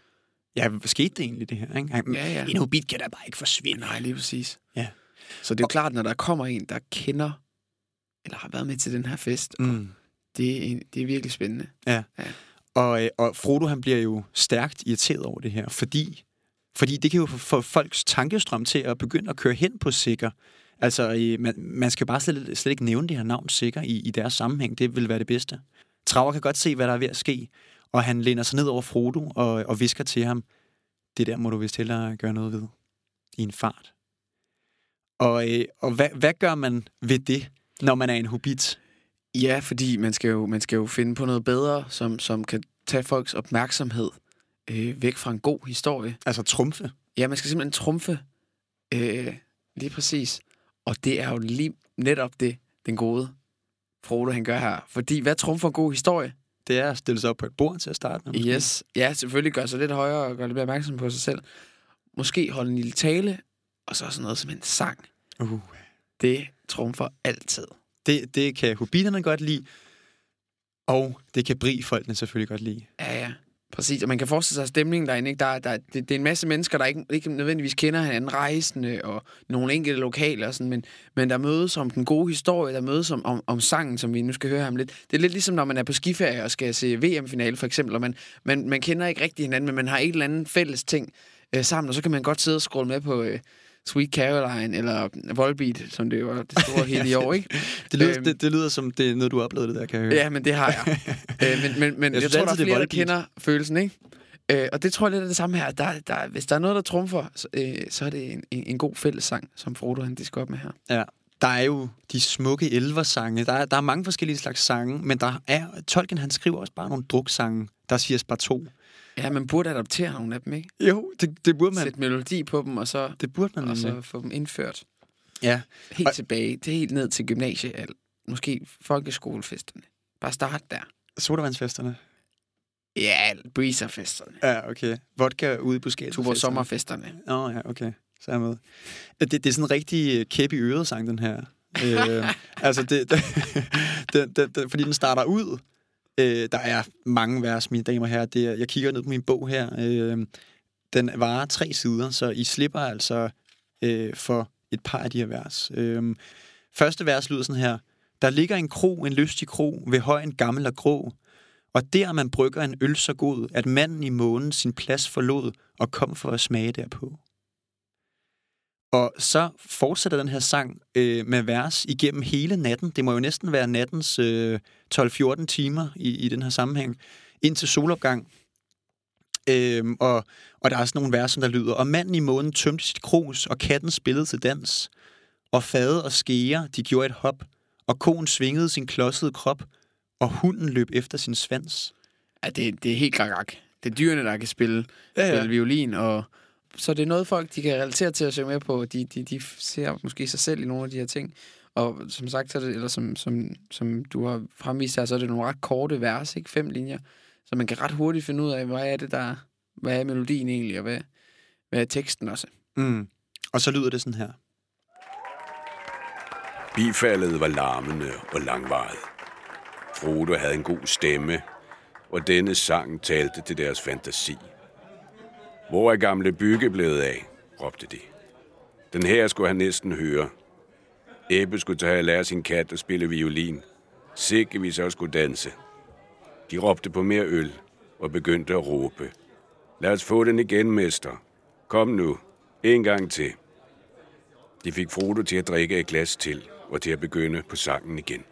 Ja, hvad skete det egentlig, det her? Ikke? Han, Ja, ja. En hobbit kan da bare ikke forsvinde. Nej, lige præcis. Ja. Så det er jo klart, når der kommer en, der kender, eller har været med til den her fest, mm. Mm. det, er, det er virkelig spændende. Og, øh, og Frodo han bliver jo stærkt irriteret over det her, fordi, fordi det kan jo få folks tankestrøm til at begynde at køre hen på sikker. Altså, man, man skal bare slet, slet ikke nævne det her navn sikker i, i deres sammenhæng. Det vil være det bedste. Traver kan godt se, hvad der er ved at ske, og han læner sig ned over Frodo og, og visker til ham, det der må du vist hellere gøre noget ved i en fart. Og, øh, og hvad, hvad gør man ved det, når man er en hobbit? Ja, fordi man skal jo, man skal jo finde på noget bedre, som, som kan tage folks opmærksomhed øh, væk fra en god historie. Altså trumfe. Ja, man skal simpelthen trumfe øh, lige præcis. Og det er jo lige netop det, den gode Frodo, han gør her. Fordi hvad trumfer en god historie? Det er at stille sig op på et bord til at starte med. måske. Yes. Ja, selvfølgelig gør sig lidt højere og gør lidt mere opmærksom på sig selv. Måske holde en lille tale, og så sådan noget som en sang. Uh. Det trumfer altid. Det, det kan hobitterne godt lide, og det kan bri-folkene selvfølgelig godt lide. Ja, ja. Præcis, og man kan forestille sig stemningen derinde. Ikke? Der, der, det, det er en masse mennesker, der ikke, ikke nødvendigvis kender hinanden, rejsende og nogle enkelte lokale, og sådan, men, men der mødes om den gode historie, der mødes om, om, om sangen, som vi nu skal høre ham lidt. Det er lidt ligesom, når man er på skiferie og skal se VM-finale, for eksempel, og man, man, man kender ikke rigtig hinanden, men man har et eller andet fælles ting øh, sammen, og så kan man godt sidde og scrolle med på, øh, Sweet Caroline, eller Volbeat, som det var det store hele i år, ikke? Det lyder, Øhm. det, det lyder som, det er noget, du har oplevet det der, kan jeg høre. Ja, men det har jeg. øh, men men, men Jeg jeg, tror, der er det er flere, der kender følelsen, ikke? Øh, og det tror jeg lidt er det samme her. Der, der, hvis der er noget, der trumfer, så, øh, så er det en, en, en god fællessang, som Frodo han disker op med her. Ja. Der er jo de smukke elversange. Der er, der er mange forskellige slags sange, men der er, Tolkien han skriver også bare nogle druksange, der siger bare to. Ja, man burde adaptere nogle af dem, ikke? Jo, det, det burde man. Sætte melodi på dem, og så, Det burde man og så få dem indført. Ja. Helt Og- tilbage. Det er helt ned til gymnasie, måske folkeskolefesterne. Bare start der. Sodavandsfesterne. Ja, breezerfesterne. Ja, okay. Vodka ude på skæt. Tuborg sommerfesterne. Åh, oh, ja, okay. Så er med. Det, det er sådan en rigtig øh, kæp i øret sang, den her. øh, altså, det, det, den, den, den, fordi den starter ud. Øh, der er mange vers, mine damer og herrer. Det, er- jeg kigger ned på min bog her. Øh, den varer tre sider, så I slipper altså øh, for et par af de her vers. Øh, første vers lyder sådan her. Der ligger en kro, en lystig kro, ved højen gammel og grå, og der man brygger en øl så god, at manden i månen sin plads forlod og kom for at smage derpå. Og så fortsætter den her sang øh, med vers igennem hele natten. Det må jo næsten være nattens øh, 12-14 timer i, i den her sammenhæng, indtil solopgang. Øhm, og, og der er sådan nogle vers, som der lyder, og manden i månen tømte sit krus, og katten spillede til dans. Og fade og skære, de gjorde et hop, og konen svingede sin klodsede krop, og hunden løb efter sin svans. Ja, det, det er helt gagak. Det er dyrene, der kan spille, Ja, ja. spille violin, og så det er noget, folk de kan relatere til at se med på. De, de, de ser måske sig selv i nogle af de her ting. Og som sagt, så det, eller som, som, som du har fremvist her, så er det nogle ret korte vers, ikke? Fem linjer. Så man kan ret hurtigt finde ud af, hvad er det, der hvad er melodien egentlig, og hvad, hvad er teksten også. Mm. Og så lyder det sådan her. Bifaldet var larmende og langvaret. Frodo havde en god stemme, og denne sang talte til deres fantasi. Hvor er gamle bygge blevet af? råbte de. Den her skulle han næsten høre. Ebbe skulle tage og lære sin kat at spille violin. Sikke vi så skulle danse. De råbte på mere øl og begyndte at råbe. Lad os få den igen, mester. Kom nu. En gang til. De fik Frodo til at drikke et glas til, og til at begynde på sangen igen.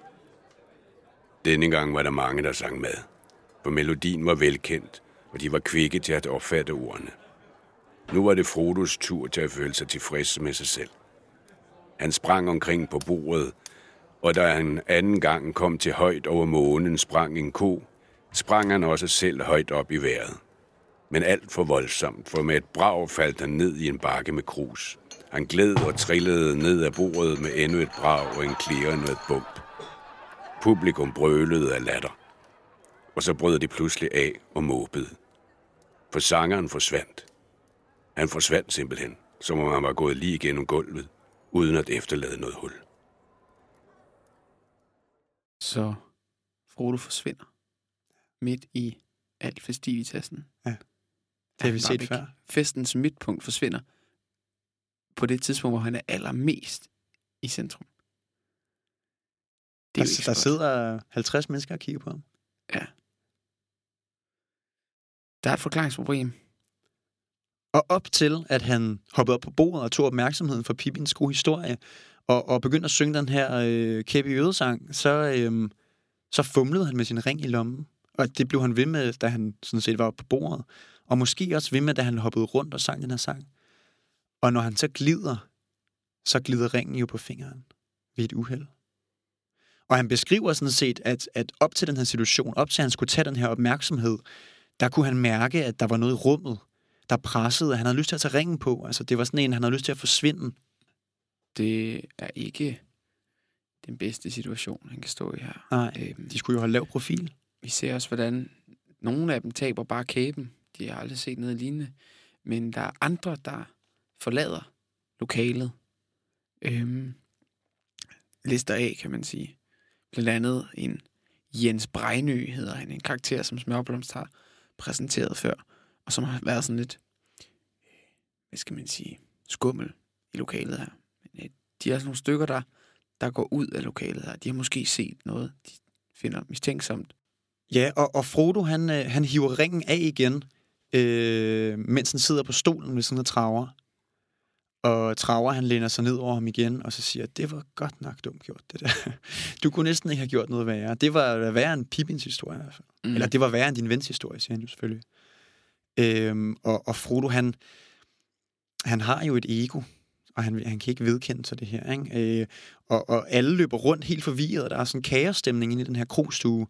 Denne gang var der mange, der sang med, for melodien var velkendt, og de var kvikke til at opfatte ordene. Nu var det Frodos tur til at føle sig tilfreds med sig selv. Han sprang omkring på bordet, og da han anden gang kom til højt over månen sprang en ko, sprang han også selv højt op i vejret. Men alt for voldsomt, for med et brag faldt han ned i en bakke med krus. Han gled og trillede ned af bordet med endnu et brag og en klirrende et bump. Publikum brølede af latter. Og så brød de pludselig af og måbede. For sangeren forsvandt. Han forsvandt simpelthen, som om han var gået lige igennem gulvet, uden at efterlade noget hul. Så Frodo forsvinder midt i alt festivitassen. Ja. Det Er har vi set før. Festens midtpunkt forsvinder på det tidspunkt, hvor han er allermest i centrum. Det er ikke der godt. sidder 50 mennesker og kigger på ham. Der er et forklaringsproblem. Og op til, at han hoppede op på bordet og tog opmærksomheden for Pippins gode historie, og, og begyndte at synge den her øh, kæppe i så, øh, så fumlede han med sin ring i lommen. Og det blev han ved med, da han sådan set var oppe på bordet. Og måske også ved med, da han hoppede rundt og sang den her sang. Og når han så glider, så glider ringen jo på fingeren ved et uheld. Og han beskriver sådan set, at, at op til den her situation, op til at han skulle tage den her opmærksomhed, der kunne han mærke, at der var noget i rummet, der pressede, og han havde lyst til at tage ringen på. Altså, det var sådan en, han havde lyst til at forsvinde. Det er ikke den bedste situation, han kan stå i her. Nej, Øhm, de skulle jo have lav profil. Vi ser også, hvordan nogle af dem taber bare kæben. De har aldrig set noget lignende. Men der er andre, der forlader lokalet. Øhm, lister af, kan man sige. Blandt andet en Jens Brejnø hedder han. En karakter, som Smørblomst har præsenteret før. Og som har været sådan lidt, hvad skal man sige, skummel i lokalet her. Men øh, de er også nogle stykker, der, der går ud af lokalet her. De har måske set noget, de finder mistænksomt. Ja, og, og Frodo, han, øh, han hiver ringen af igen, øh, mens han sidder på stolen ved sådan en traver. Og Traver, han læner sig ned over ham igen, og så siger, det var godt nok dumt gjort, det der. Du kunne næsten ikke have gjort noget værre. Det var værre end Pippins historie, i hvert fald. Mm. Eller det var værre end din vens historie, siger han jo selvfølgelig. Øhm, og, og Frodo, han, han har jo et ego, og han, han kan ikke vedkende sig det her. Ikke? Øh, og, og alle løber rundt helt forvirret, og der er sådan en kaosstemning inde i den her krogstue,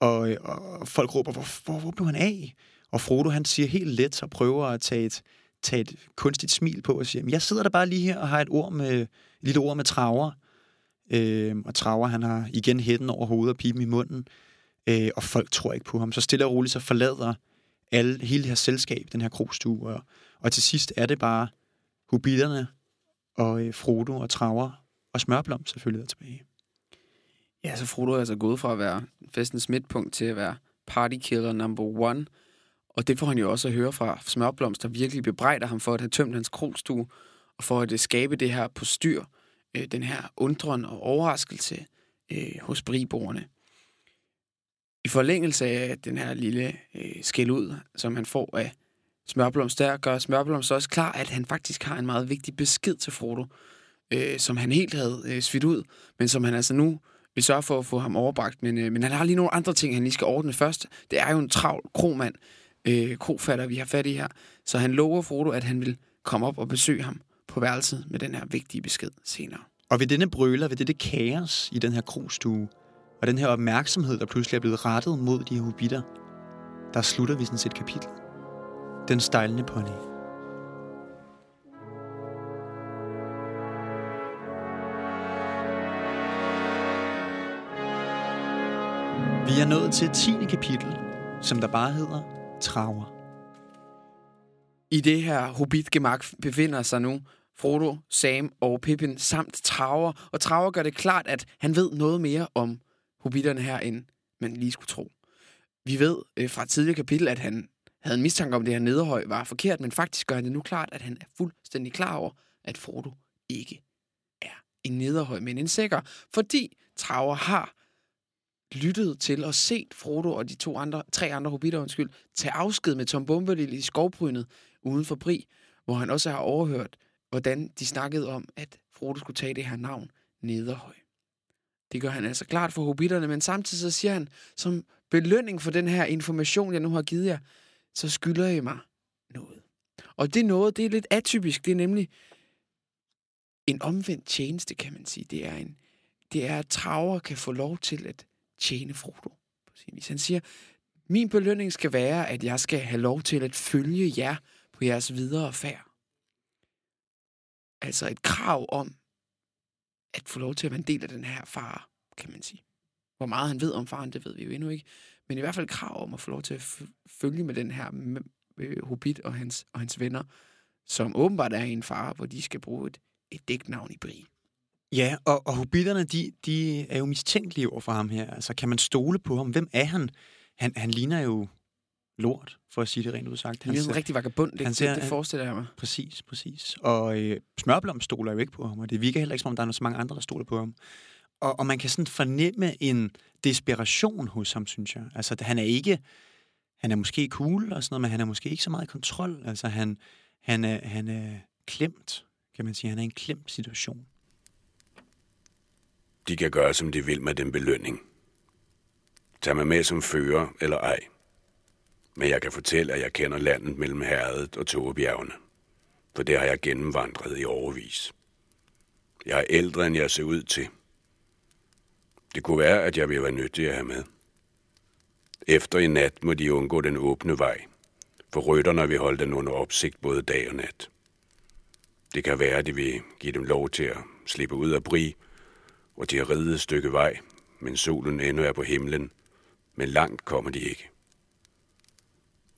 og, og folk råber, hvor, hvor, hvor blev han af? Og Frodo, han siger helt let og prøver at tage et, tage et kunstigt smil på og siger, jeg sidder der bare lige her og har et, ord med, et lille ord med traver. Øh, og traver, han har igen hætten over hovedet og pipen i munden. Øh, og folk tror ikke på ham. Så stille og roligt så forlader alle, hele det her selskab, den her krogstue. Og, og til sidst er det bare hobitterne og øh, Frodo og Traver og Smørblom selvfølgelig der tilbage. Ja, så Frodo er altså gået fra at være festens midtpunkt til at være partykiller number one. Og det får han jo også at høre fra Smørblomst, der virkelig bebrejder ham for at have tømt hans krogstue, og for at øh, skabe det her på styr, øh, den her undren og overraskelse øh, hos briboerne. I forlængelse af den her lille øh, skæld ud, som han får af Smørblomst, der gør Smørblomst også klar, at han faktisk har en meget vigtig besked til Frodo, øh, som han helt havde øh, svidt ud, men som han altså nu vil sørge for at få ham overbragt. Men, øh, men han har lige nogle andre ting, han lige skal ordne først. Det er jo en travl kromand, øh, krofatter, vi har fat i her. Så han lover Frodo, at han vil komme op og besøge ham på værelset med den her vigtige besked senere. Og ved denne brøler, ved det kaos i den her krogstue, og den her opmærksomhed, der pludselig er blevet rettet mod de her hobitter, der slutter vi sådan set kapitel. Den stejlende pony. Vi er nået til 10. kapitel, som der bare hedder Traver. I det her hobbitgemak befinder sig nu Frodo, Sam og Pippin samt Traver. Og Traver gør det klart, at han ved noget mere om hobitterne her, end man lige skulle tro. Vi ved øh, fra tidligere kapitel, at han havde en mistanke om, at det her nederhøj var forkert, men faktisk gør han det nu klart, at han er fuldstændig klar over, at Frodo ikke er en nederhøj, men en sikker, fordi Traver har lyttet til og set Frodo og de to andre, tre andre hobitter, undskyld, tage afsked med Tom Bombadil i skovbrynet uden for Bri, hvor han også har overhørt, hvordan de snakkede om, at Frodo skulle tage det her navn, Nederhøj. Det gør han altså klart for hobitterne, men samtidig så siger han, som belønning for den her information, jeg nu har givet jer, så skylder I mig noget. Og det noget, det er lidt atypisk. Det er nemlig en omvendt tjeneste, kan man sige. Det er, en, det er at Traver kan få lov til at tjene Frodo. På sin vis. Han siger, min belønning skal være, at jeg skal have lov til at følge jer på jeres videre færd. Altså et krav om at få lov til at være en del af den her far, kan man sige. Hvor meget han ved om faren, det ved vi jo endnu ikke. Men i hvert fald krav om at få lov til at følge med den her øh, hobbit og hans, og hans venner, som åbenbart er en far, hvor de skal bruge et, et dæknavn i Bri. Ja, og, og hobitterne, de, de er jo mistænkelige over for ham her. Altså, kan man stole på ham? Hvem er han? Han, han ligner jo lort, for at sige det rent udsagt. Han, han er en rigtig vagabund, det, han ser, det, det forestiller jeg mig. Præcis, præcis. Og øh, Smørblom stoler jo ikke på ham, og det virker heller ikke, som om der er så mange andre, der stoler på ham. Og, og man kan sådan fornemme en desperation hos ham, synes jeg. Altså, han er ikke... Han er måske cool og sådan noget, men han er måske ikke så meget i kontrol. Altså, han, han, er, han er klemt, kan man sige. Han er i en klemt situation. De kan gøre, som de vil med den belønning. Tag mig med som fører eller ej. Men jeg kan fortælle, at jeg kender landet mellem herredet og Togebjergene. For det har jeg gennemvandret i overvis. Jeg er ældre, end jeg ser ud til. Det kunne være, at jeg ville være nyttig at have med. Efter i nat må de undgå den åbne vej, for rytterne vil holde den under opsigt både dag og nat. Det kan være, at de vil give dem lov til at slippe ud af bri, og de har ridet et stykke vej, men solen endnu er på himlen, men langt kommer de ikke.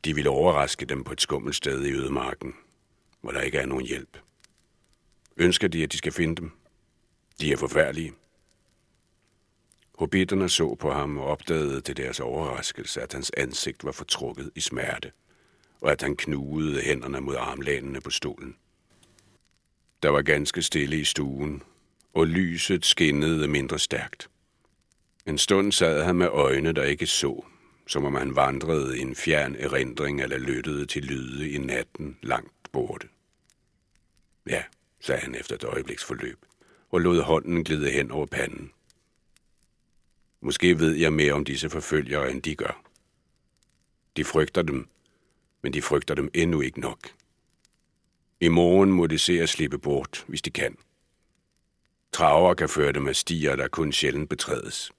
De ville overraske dem på et skummelt sted i ødemarken, hvor der ikke er nogen hjælp. Ønsker de, at de skal finde dem? De er forfærdelige. Hobitterne så på ham og opdagede til deres overraskelse, at hans ansigt var fortrukket i smerte, og at han knugede hænderne mod armlænene på stolen. Der var ganske stille i stuen, og lyset skinnede mindre stærkt. En stund sad han med øjne, der ikke så, som om han vandrede i en fjern erindring eller lyttede til lyde i natten langt borte. Ja, sagde han efter et øjebliks forløb, og lod hånden glide hen over panden. Måske ved jeg mere om disse forfølgere, end de gør. De frygter dem, men de frygter dem endnu ikke nok. I morgen må de se at slippe bort, hvis de kan. Traver kan føre dem af stier, der kun sjældent betrædes.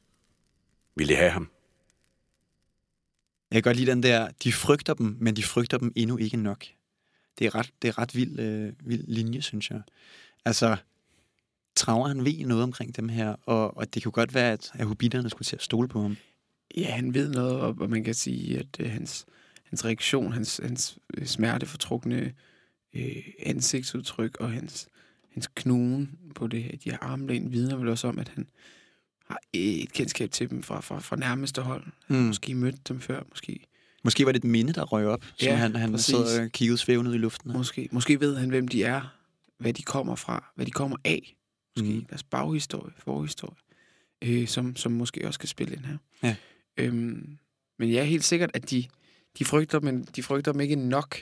Vil I have ham? Jeg kan godt lide den der, de frygter dem, men de frygter dem endnu ikke nok. Det er ret, det er ret vild, øh, vild linje, synes jeg. Altså, Traver han ved noget omkring dem her, og, og det kunne godt være, at, at hobitterne skulle til at stole på ham. Ja, han ved noget, og, man kan sige, at øh, hans, hans reaktion, hans, hans øh, smertefortrukne øh, ansigtsudtryk og hans, hans knugen på det, de her armlæn vidner vel også om, at han har et kendskab til dem fra, fra, fra nærmeste hold. Mm. Måske mødt dem før, måske, Måske var det et minde, der røg op, som Ja, han, han præcis. sad og kiggede svævende ud i luften. måske, måske ved han, hvem de er, hvad de kommer fra, hvad de kommer af. Måske mm. deres baghistorie, forhistorie, øh, som, som måske også kan spille ind her. Ja. Øhm, men jeg er helt sikkert, at de, de, frygter, men de frygter dem ikke nok,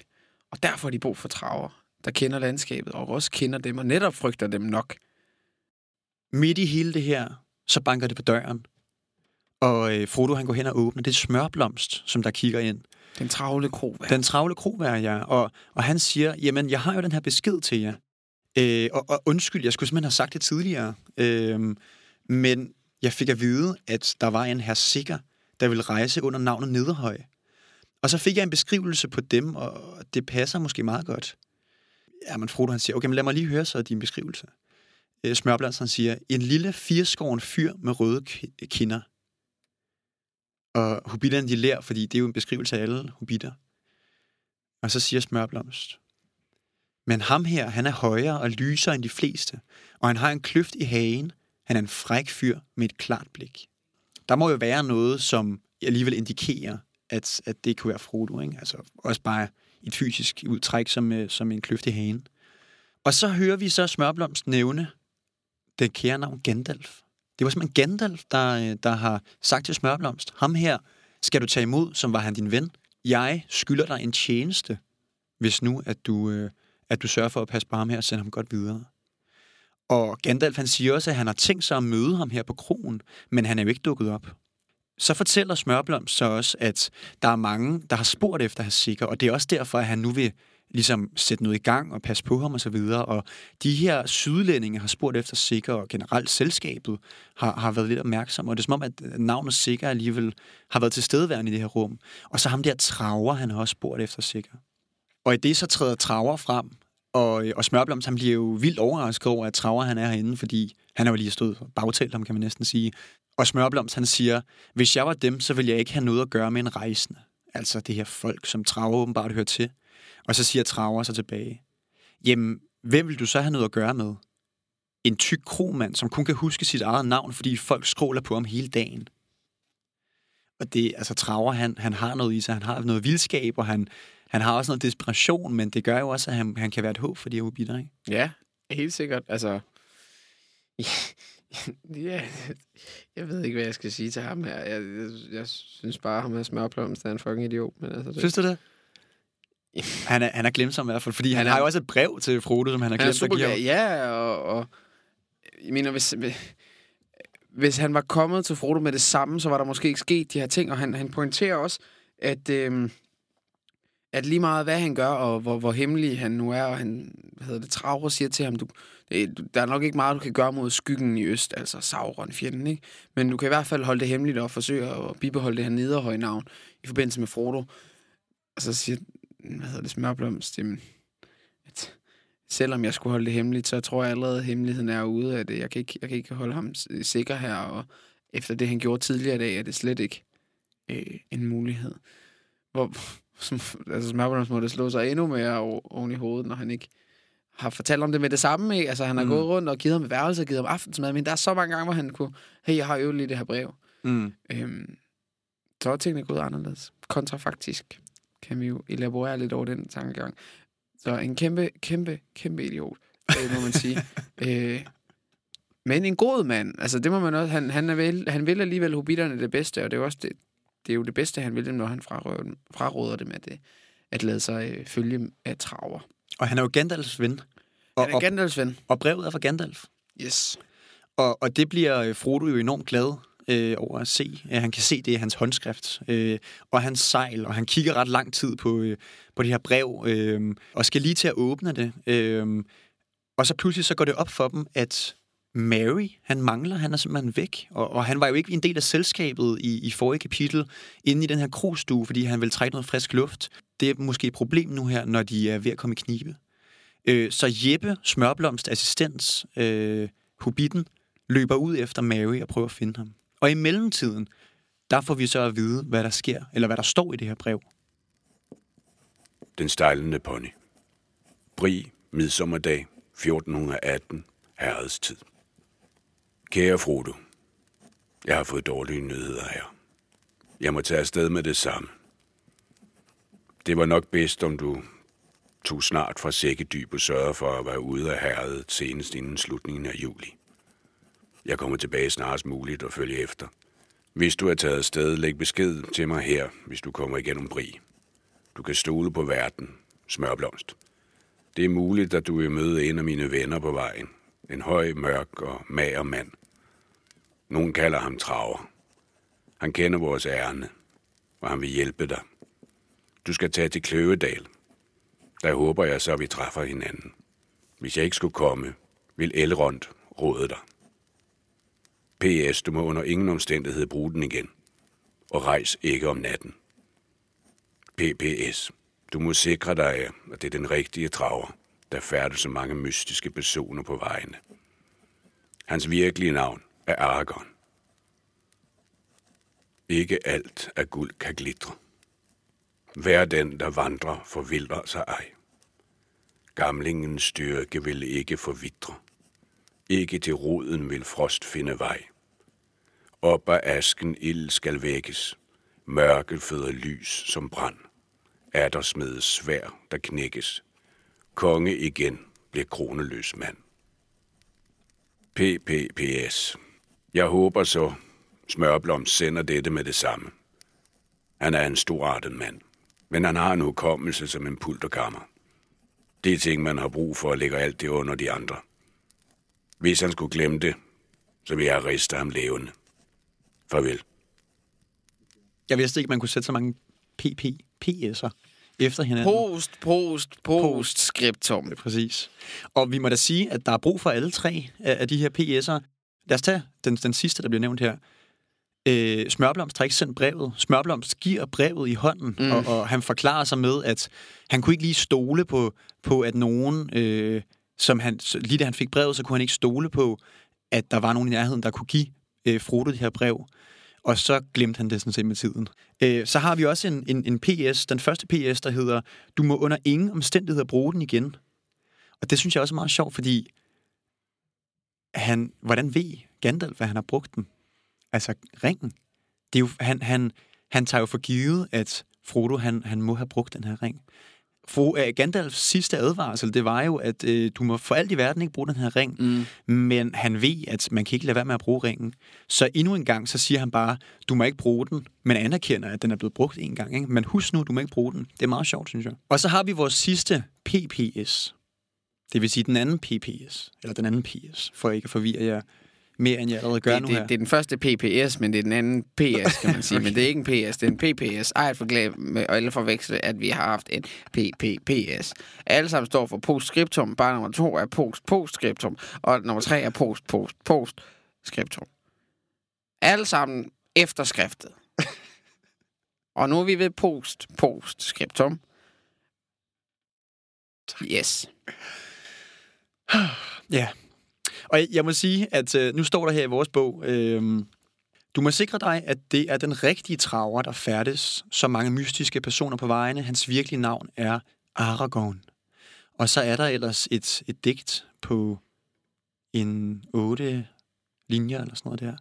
og derfor har de brug for traver, der kender landskabet, og også kender dem, og netop frygter dem nok. Midt i hele det her, så banker det på døren. Og øh, Frodo han går hen og åbner. Det er smørblomst, som der kigger ind. Den travle kro. Den travle krovær, ja. Og, og han siger, jamen, jeg har jo den her besked til jer. Øh, og, og undskyld, jeg skulle simpelthen have sagt det tidligere. Øh, men jeg fik at vide, at der var en her sikker, der ville rejse under navnet Nederhøj. Og så fik jeg en beskrivelse på dem, og det passer måske meget godt. Ja, men Frodo han siger, okay, men lad mig lige høre så din beskrivelse. Øh, han siger, en lille firskåren fyr med røde kinder. Og hobitterne de lærer, fordi det er jo en beskrivelse af alle hobitter. Og så siger Smørblomst, men ham her, han er højere og lysere end de fleste, og han har en kløft i hagen. Han er en fræk fyr med et klart blik. Der må jo være noget, som alligevel indikerer, at, at det kunne være Frodo, ikke? Altså også bare et fysisk udtræk som, øh, som en kløft i hagen. Og så hører vi så Smørblomst nævne den kære navn Gandalf. Det var simpelthen Gandalf, der, øh, der har sagt til Smørblomst, ham her skal du tage imod, som var han din ven. Jeg skylder dig en tjeneste, hvis nu, at du, øh, at du sørger for at passe på ham her og sende ham godt videre. Og Gandalf han siger også, at han har tænkt sig at møde ham her på krogen, men han er jo ikke dukket op. Så fortæller Smørblom så også, at der er mange, der har spurgt efter hans sikker, og det er også derfor, at han nu vil ligesom sætte noget i gang og passe på ham og så videre. Og de her sydlændinge har spurgt efter sikker, og generelt selskabet har, har været lidt opmærksom. Og det er som om, at navnet sikker alligevel har været tilstedeværende i det her rum. Og så ham der Traver, han har også spurgt efter sikker. Og i det så træder Traver frem, og, og Smørblom, han bliver jo vildt overrasket over, at Traver han er herinde, fordi han har jo lige stået og bagtalt ham, kan man næsten sige. Og Smørblomst, han siger, hvis jeg var dem, så ville jeg ikke have noget at gøre med en rejsende. Altså det her folk, som Traver åbenbart hører til. Og så siger Traver så tilbage, jamen, hvem vil du så have noget at gøre med? En tyk kromand, som kun kan huske sit eget navn, fordi folk skråler på ham hele dagen. Og det, altså Traver, han, han har noget i sig, han har noget vildskab, og han, han har også noget desperation, men det gør jo også, at han, han kan være et håb for de her hobitter, ikke? Ja, helt sikkert. Altså, ja, jeg ved ikke, hvad jeg skal sige til ham her. Jeg, jeg, jeg synes bare, ham er smørplomst, er en fucking idiot. Men altså, det, Synes du det? Han er, han er glemsom i hvert fald, fordi han, Han er- har jo også et brev til Frodo, som han har han er glemt at super give ham. Ja, og, og jeg mener, hvis, hvis han var kommet til Frodo med det samme, så var der måske ikke sket de her ting, og han, han pointerer også, at, øhm, at lige meget hvad han gør, og hvor, hvor hemmelig han nu er, og han, hvad hedder det, Travre siger til ham, du- der er nok ikke meget, du kan gøre mod skyggen i øst, altså Sauron, fjenden, ikke? Men du kan i hvert fald holde det hemmeligt og forsøge at bibeholde det her nederhøje navn i forbindelse med Frodo. Og så siger, hvad hedder det, Smørblomst, jamen, at selvom jeg skulle holde det hemmeligt, så tror jeg allerede, at hemmeligheden er ude af det. Jeg kan ikke, jeg kan ikke holde ham sikker her, og efter det, han gjorde tidligere i dag, er det slet ikke øh, en mulighed. Hvor, som, altså Smørblomst må det slå sig endnu mere oven i hovedet, når han ikke har fortalt om det med det samme. Ikke? Altså, han har Mm. gået rundt og givet ham værelse og givet ham aftensmad, men der er så mange gange, hvor han kunne, hey, jeg har øvet lige det her brev. Mm. Øhm, så er tingene gået anderledes. Kontrafaktisk kan vi jo elaborere lidt over den tankegang. Så en kæmpe, kæmpe, kæmpe idiot, øh, må man sige. øh, men en god mand. Altså, det må man også... Han, han, er vel, han vil alligevel hobitterne det bedste, og det er jo også det, det, er jo det bedste, han vil dem, når han fraråder dem, fraråder dem at, øh, at lade sig øh, følge af traver. Og han er jo Gandalfs ven. Og, Han er og, Gandalfs ven. og brevet er fra Gandalf. Yes. Og, og det bliver øh, Frodo jo enormt glad øh, over at se. Øh, han kan se, det i hans håndskrift øh, og hans sejl, og han kigger ret lang tid på, øh, på det her brev, øh, og skal lige til at åbne det. Øh, og så pludselig så går det op for dem, at Mary, han mangler, han er simpelthen væk. Og, og han var jo ikke en del af selskabet i, i forrige kapitel, inde i den her krogstue, fordi han vil trække noget frisk luft. Det er måske et problem nu her, når de er ved at komme i knibe. Øh, så Jeppe, Smørblomst assistent, øh, hubitten, løber ud efter Mary og prøver at finde ham. Og i mellemtiden, der får vi så at vide, hvad der sker, eller hvad der står i det her brev. Den stejlende pony. Bri, midsommerdag, 1418, herrets tid. Kære Frodo, jeg har fået dårlige nyheder her. Jeg må tage afsted med det samme. Det var nok bedst, om du tog snart fra sækkedyb og sørgede for at være ude af herredet senest inden slutningen af juli. Jeg kommer tilbage snarest muligt og følger efter. Hvis du er taget afsted, læg besked til mig her, hvis du kommer igennem Bri. Du kan stole på verden, smørblomst. Det er muligt, at du vil møde en af mine venner på vejen. En høj, mørk og mager mand. Nogen kalder ham Traver. Han kender vores ærne, og han vil hjælpe dig. Du skal tage til Kløvedal. Der håber jeg så, at vi træffer hinanden. Hvis jeg ikke skulle komme, vil Elrond råde dig. P.S. Du må under ingen omstændighed bruge den igen. Og rejs ikke om natten. P.P.S. Du må sikre dig af, at det er den rigtige traver, der færdes så mange mystiske personer på vejene. Hans virkelige navn er Aragorn. Ikke alt af guld kan glitre. Hver den, der vandrer, forvildrer sig ej. Gamlingens styrke vil ikke forvitre. Ikke til roden vil frost finde vej. Op af asken ild skal vækkes. mørke føder lys som brand. Er der smedes svær, der knækkes. Konge igen bliver kroneløs mand. PPPS. Jeg håber så, Smørblom sender dette med det samme. Han er en storartet mand, men han har en hukommelse som en pulterkammer. Det er ting, man har brug for at lægge alt det under de andre. Hvis han skulle glemme det, så vil jeg riste ham levende. Farvel. Jeg vidste ikke, man kunne sætte så mange PP, PS'er efter hinanden. Post, post, post, skriptum. Præcis. Og vi må da sige, at der er brug for alle tre af, af de her PS'er. Lad os tage den, den sidste, der bliver nævnt her. Øh, Smørblomst har ikke sendt brevet. Smørblomst giver brevet i hånden, mm. og, og han forklarer sig med, at han kunne ikke lige stole på, på at nogen, øh, som han, lige da han fik brevet, så kunne han ikke stole på, at der var nogen i nærheden, der kunne give øh, Frodo det her brev. Og så glemte han det sådan set med tiden. Øh, så har vi også en, en, en PS, den første PS, der hedder, du må under ingen omstændigheder bruge den igen. Og det synes jeg også er meget sjovt, fordi han, hvordan ved Gandalf, hvad han har brugt den? Altså ringen. Det er jo, han, han, han tager jo for givet, at Frodo han, han må have brugt den her ring. Fro, uh, Gandalfs sidste advarsel, det var jo, at uh, du må for alt i verden ikke bruge den her ring. Mm. Men han ved, at man kan ikke lade være med at bruge ringen. Så endnu en gang, så siger han bare, du må ikke bruge den, men anerkender, at den er blevet brugt en gang. Ikke? Men husk nu, du må ikke bruge den. Det er meget sjovt, synes jeg. Og så har vi vores sidste PPS. Det vil sige den anden PPS, eller den anden PS, for ikke at forvirre jer mere, end jeg allerede gør det, nu det, her. det er den første PPS, men det er den anden PS, kan man sige. okay. Men det er ikke en PS, det er en PPS. Ej, et forglem med og alle forveksle, at vi har haft en PPPS. Alle sammen står for postscriptum. Bare nummer to er post postscriptum, og nummer tre er post post postscriptum. Alle sammen efterskriftet. og nu er vi ved post postscriptum. Yes. Ja. Og jeg- må sige, at øh, nu står der her i vores bog, øh, du må sikre dig, at det er den rigtige traver, der færdes så mange mystiske personer på vejene. Hans virkelige navn er Aragorn. Og så er der ellers et, et digt på en otte linjer eller sådan noget der.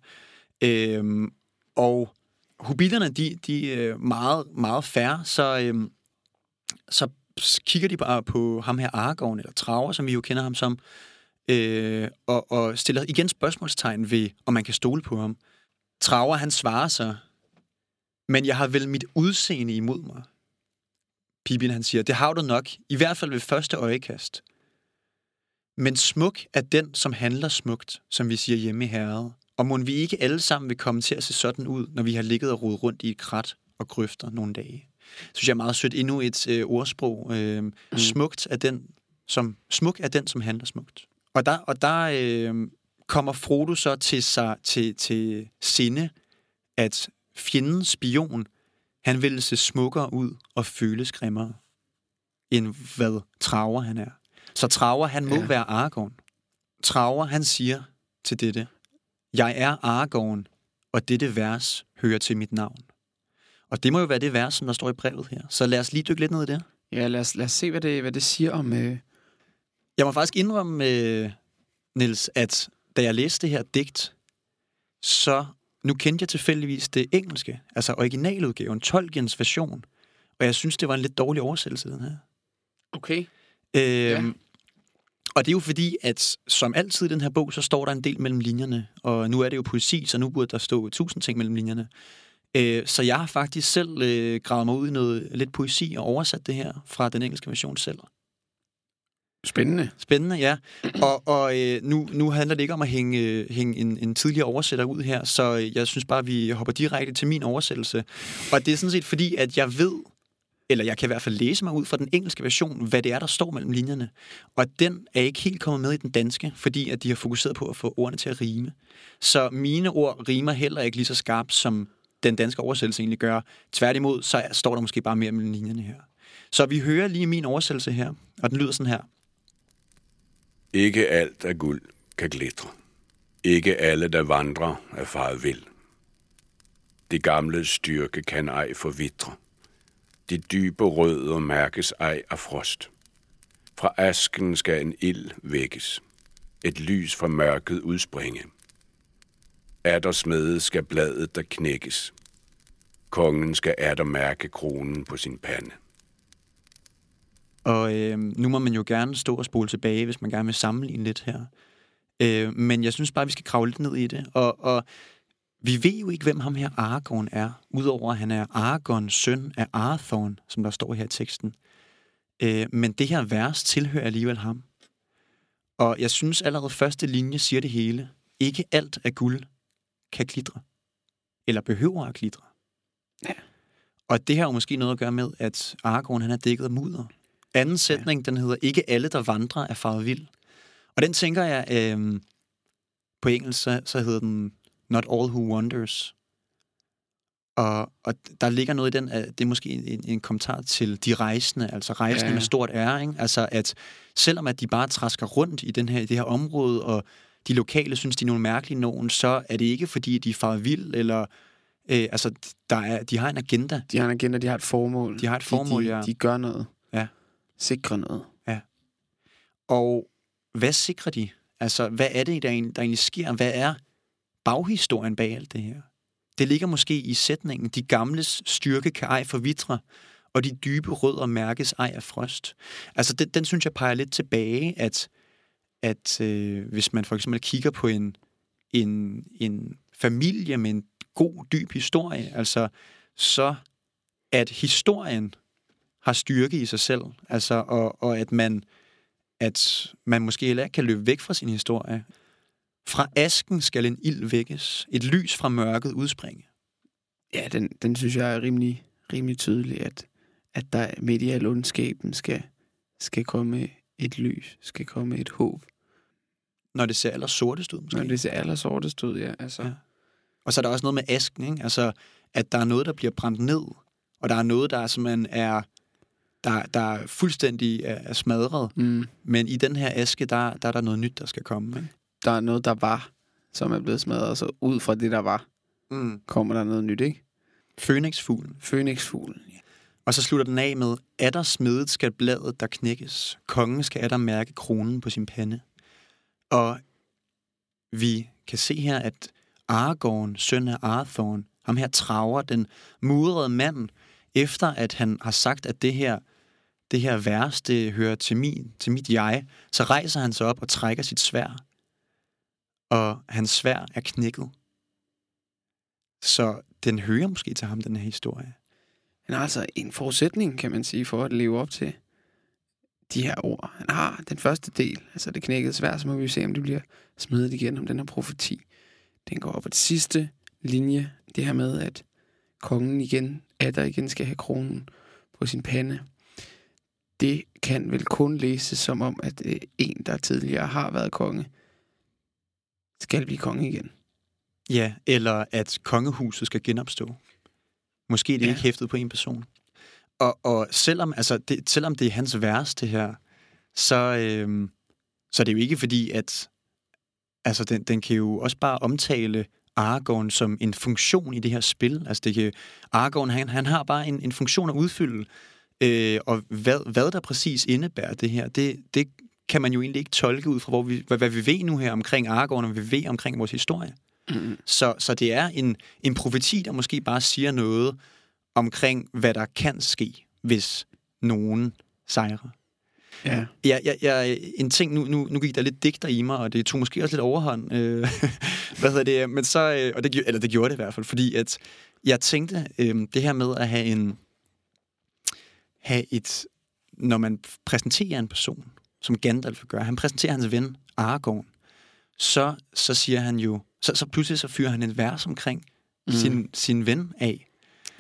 Øhm, og hobitterne, de, de er meget, meget færre, så, øhm, så kigger de bare på ham her Aragorn, eller Traver, som vi jo kender ham som, øh, og, og stiller igen spørgsmålstegn ved, om man kan stole på ham. Traver, han svarer så, men jeg har vel mit udseende imod mig. Pippin, han siger, det har du nok, i hvert fald ved første øjekast. Men smuk er den, som handler smukt, som vi siger hjemme i herret. Og må vi ikke alle sammen vil komme til at se sådan ud, når vi har ligget og rodet rundt i et krat og grøfter nogle dage. Synes jeg er meget sødt. Endnu et øh, ordsprog. Øh, mm. Smukt er den, som, smuk er den, som handler smukt. Og der, og der øh, kommer Frodo så til, sig, til, til sinde, at fjendens spion, han ville se smukkere ud og føles grimmere, end hvad Traver han er. Så Traver, han må ja. være Aragorn. Traver, han siger til dette, Jeg er Aragorn, og dette vers hører til mit navn. Og det må jo være det vers, som der står i brevet her. Så lad os lige dykke lidt ned i det. Ja, lad os, lad os se, hvad det, hvad det siger om... Øh... Jeg må faktisk indrømme, øh, Niels, at da jeg læste det her digt, så nu kendte jeg tilfældigvis det engelske, altså originaludgaven, Tolkiens version, og jeg synes, det var en lidt dårlig oversættelse, den her. Okay. Øhm, ja. Og det er jo fordi, at som altid i den her bog, så står der en del mellem linjerne, og nu er det jo poesi, så nu burde der stå tusind ting mellem linjerne. Øh, så jeg har faktisk selv øh, gravet mig ud i noget lidt poesi og oversat det her fra den engelske version selv. Spændende. Spændende, ja. Og, og øh, nu, nu handler det ikke om at hænge, øh, hænge en, en tidligere oversætter ud her, så øh, jeg synes bare, at vi hopper direkte til min oversættelse. Og det er sådan set fordi, at jeg ved, eller jeg kan i hvert fald læse mig ud fra den engelske version, hvad det er, der står mellem linjerne. Og den er ikke helt kommet med i den danske, fordi at de har fokuseret på at få ordene til at rime. Så mine ord rimer heller ikke lige så skarpt, som den danske oversættelse egentlig gør. Tværtimod, så står der måske bare mere mellem linjerne her. Så vi hører lige min oversættelse her, og den lyder sådan her. Ikke alt af guld kan glitre. Ikke alle, der vandrer, er faret vil. Det gamle styrke kan ej forvitre. De dybe rødder mærkes ej af frost. Fra asken skal en ild vækkes. Et lys fra mørket udspringe. Er der smede skal bladet der knækkes. Kongen skal er der mærke kronen på sin pande. Og øh, nu må man jo gerne stå og spole tilbage, hvis man gerne vil sammenligne lidt her. Øh, men jeg synes bare, vi skal kravle lidt ned i det. Og, og vi ved jo ikke, hvem ham her Aragorn er, udover at han er Aragorns søn af Arathorn, som der står her i teksten. Øh, men det her vers tilhører alligevel ham. Og jeg synes allerede første linje siger det hele. Ikke alt af guld kan glitre. Eller behøver at glitre. Ja. Og det har jo måske noget at gøre med, at Aragorn han er dækket af mudder. Anden sætning, ja. den hedder, ikke alle, der vandrer, er faret vild. Og den tænker jeg, øh, på engelsk, så, så hedder den Not All Who Wonders. Og, og der ligger noget i den, at det er måske en, en kommentar til de rejsende, altså rejsende ja. med stort ære, ikke? Altså at selvom at de bare træsker rundt i, den her, i det her område, og de lokale synes, de er nogle mærkelige nogen, så er det ikke fordi, de er faret vild, eller øh, altså, der er, de har en agenda. De har en agenda, de har et formål. De har et formål, de, de, ja. De gør noget sikre noget. Ja. Og hvad sikrer de? Altså, hvad er det, der egentlig, der egentlig sker? Hvad er baghistorien bag alt det her? Det ligger måske i sætningen, de gamles styrke kan ej forvitre, og de dybe rødder mærkes ej af frost. Altså, den, den synes jeg peger lidt tilbage, at, at øh, hvis man for eksempel kigger på en, en, en familie med en god, dyb historie, altså, så at historien har styrke i sig selv, altså, og, og at man at man måske heller ikke kan løbe væk fra sin historie. Fra asken skal en ild vækkes, et lys fra mørket udspringe. Ja, den, den synes jeg er rimelig, rimelig tydelig, at, at der midt i al ondskaben skal, skal komme et lys, skal komme et håb. Når det ser aller sortest ud, måske? Når det ser aller sortest ud, ja. Altså. ja. Og så er der også noget med asken, ikke? Altså, at der er noget, der bliver brændt ned, og der er noget, der simpelthen er der, der fuldstændig er smadret. Mm. Men i den her aske, der, der er der noget nyt, der skal komme. Ikke? Der er noget, der var, som er blevet smadret. Så ud fra det, der var, mm. kommer der noget nyt, ikke? Fønixfuglen. Fønixfuglen, ja. Og så slutter den af med, at der smedet skal bladet, der knækkes. Kongen skal der mærke kronen på sin pande. Og vi kan se her, at Aragorn, søn af Arthorn, ham her traver, den mudrede mand, efter at han har sagt, at det her det her vers, det hører til, min, til mit jeg, så rejser han sig op og trækker sit svær. Og hans svær er knækket. Så den hører måske til ham, den her historie. Han har altså en forudsætning, kan man sige, for at leve op til de her ord. Han har den første del, altså det knækkede svær, så må vi se, om det bliver smidt igen, om den her profeti. Den går op på det sidste linje, det her med, at kongen igen, at der igen skal have kronen på sin pande. Det kan vel kun læses som om, at øh, en, der tidligere har været konge, skal blive konge igen. Ja, eller at kongehuset skal genopstå. Måske det Ja. ja. ikke hæftet på en person. Og, og selvom, altså det, selvom det er hans vers, det her, så, øhm, så er det jo ikke fordi, at altså den, den kan jo også bare omtale Aragorn som en funktion i det her spil. Altså det kan, Aragorn, han, han har bare en, en funktion at udfylde, øh, og hvad, hvad der præcis indebærer det her, det, det kan man jo egentlig ikke tolke ud fra, hvor vi, hvad, hvad vi ved nu her omkring Aragorn, og vi ved omkring vores historie. Mm. Så, så det er en, en profeti, der måske bare siger noget omkring, hvad der kan ske, hvis nogen sejrer. Ja. Ja, ja, ja, en ting, nu, nu, nu gik der lidt digter i mig, og det tog måske også lidt overhånd. Øh, hvad hedder det? Men så, øh, og det, eller det gjorde det i hvert fald, fordi at jeg tænkte, øh, det her med at have en, have et, når man præsenterer en person, som Gandalf gør, han præsenterer hans ven Aragorn, så, så siger han jo, så, så pludselig så fyrer han et vers omkring mm. sin, sin ven af.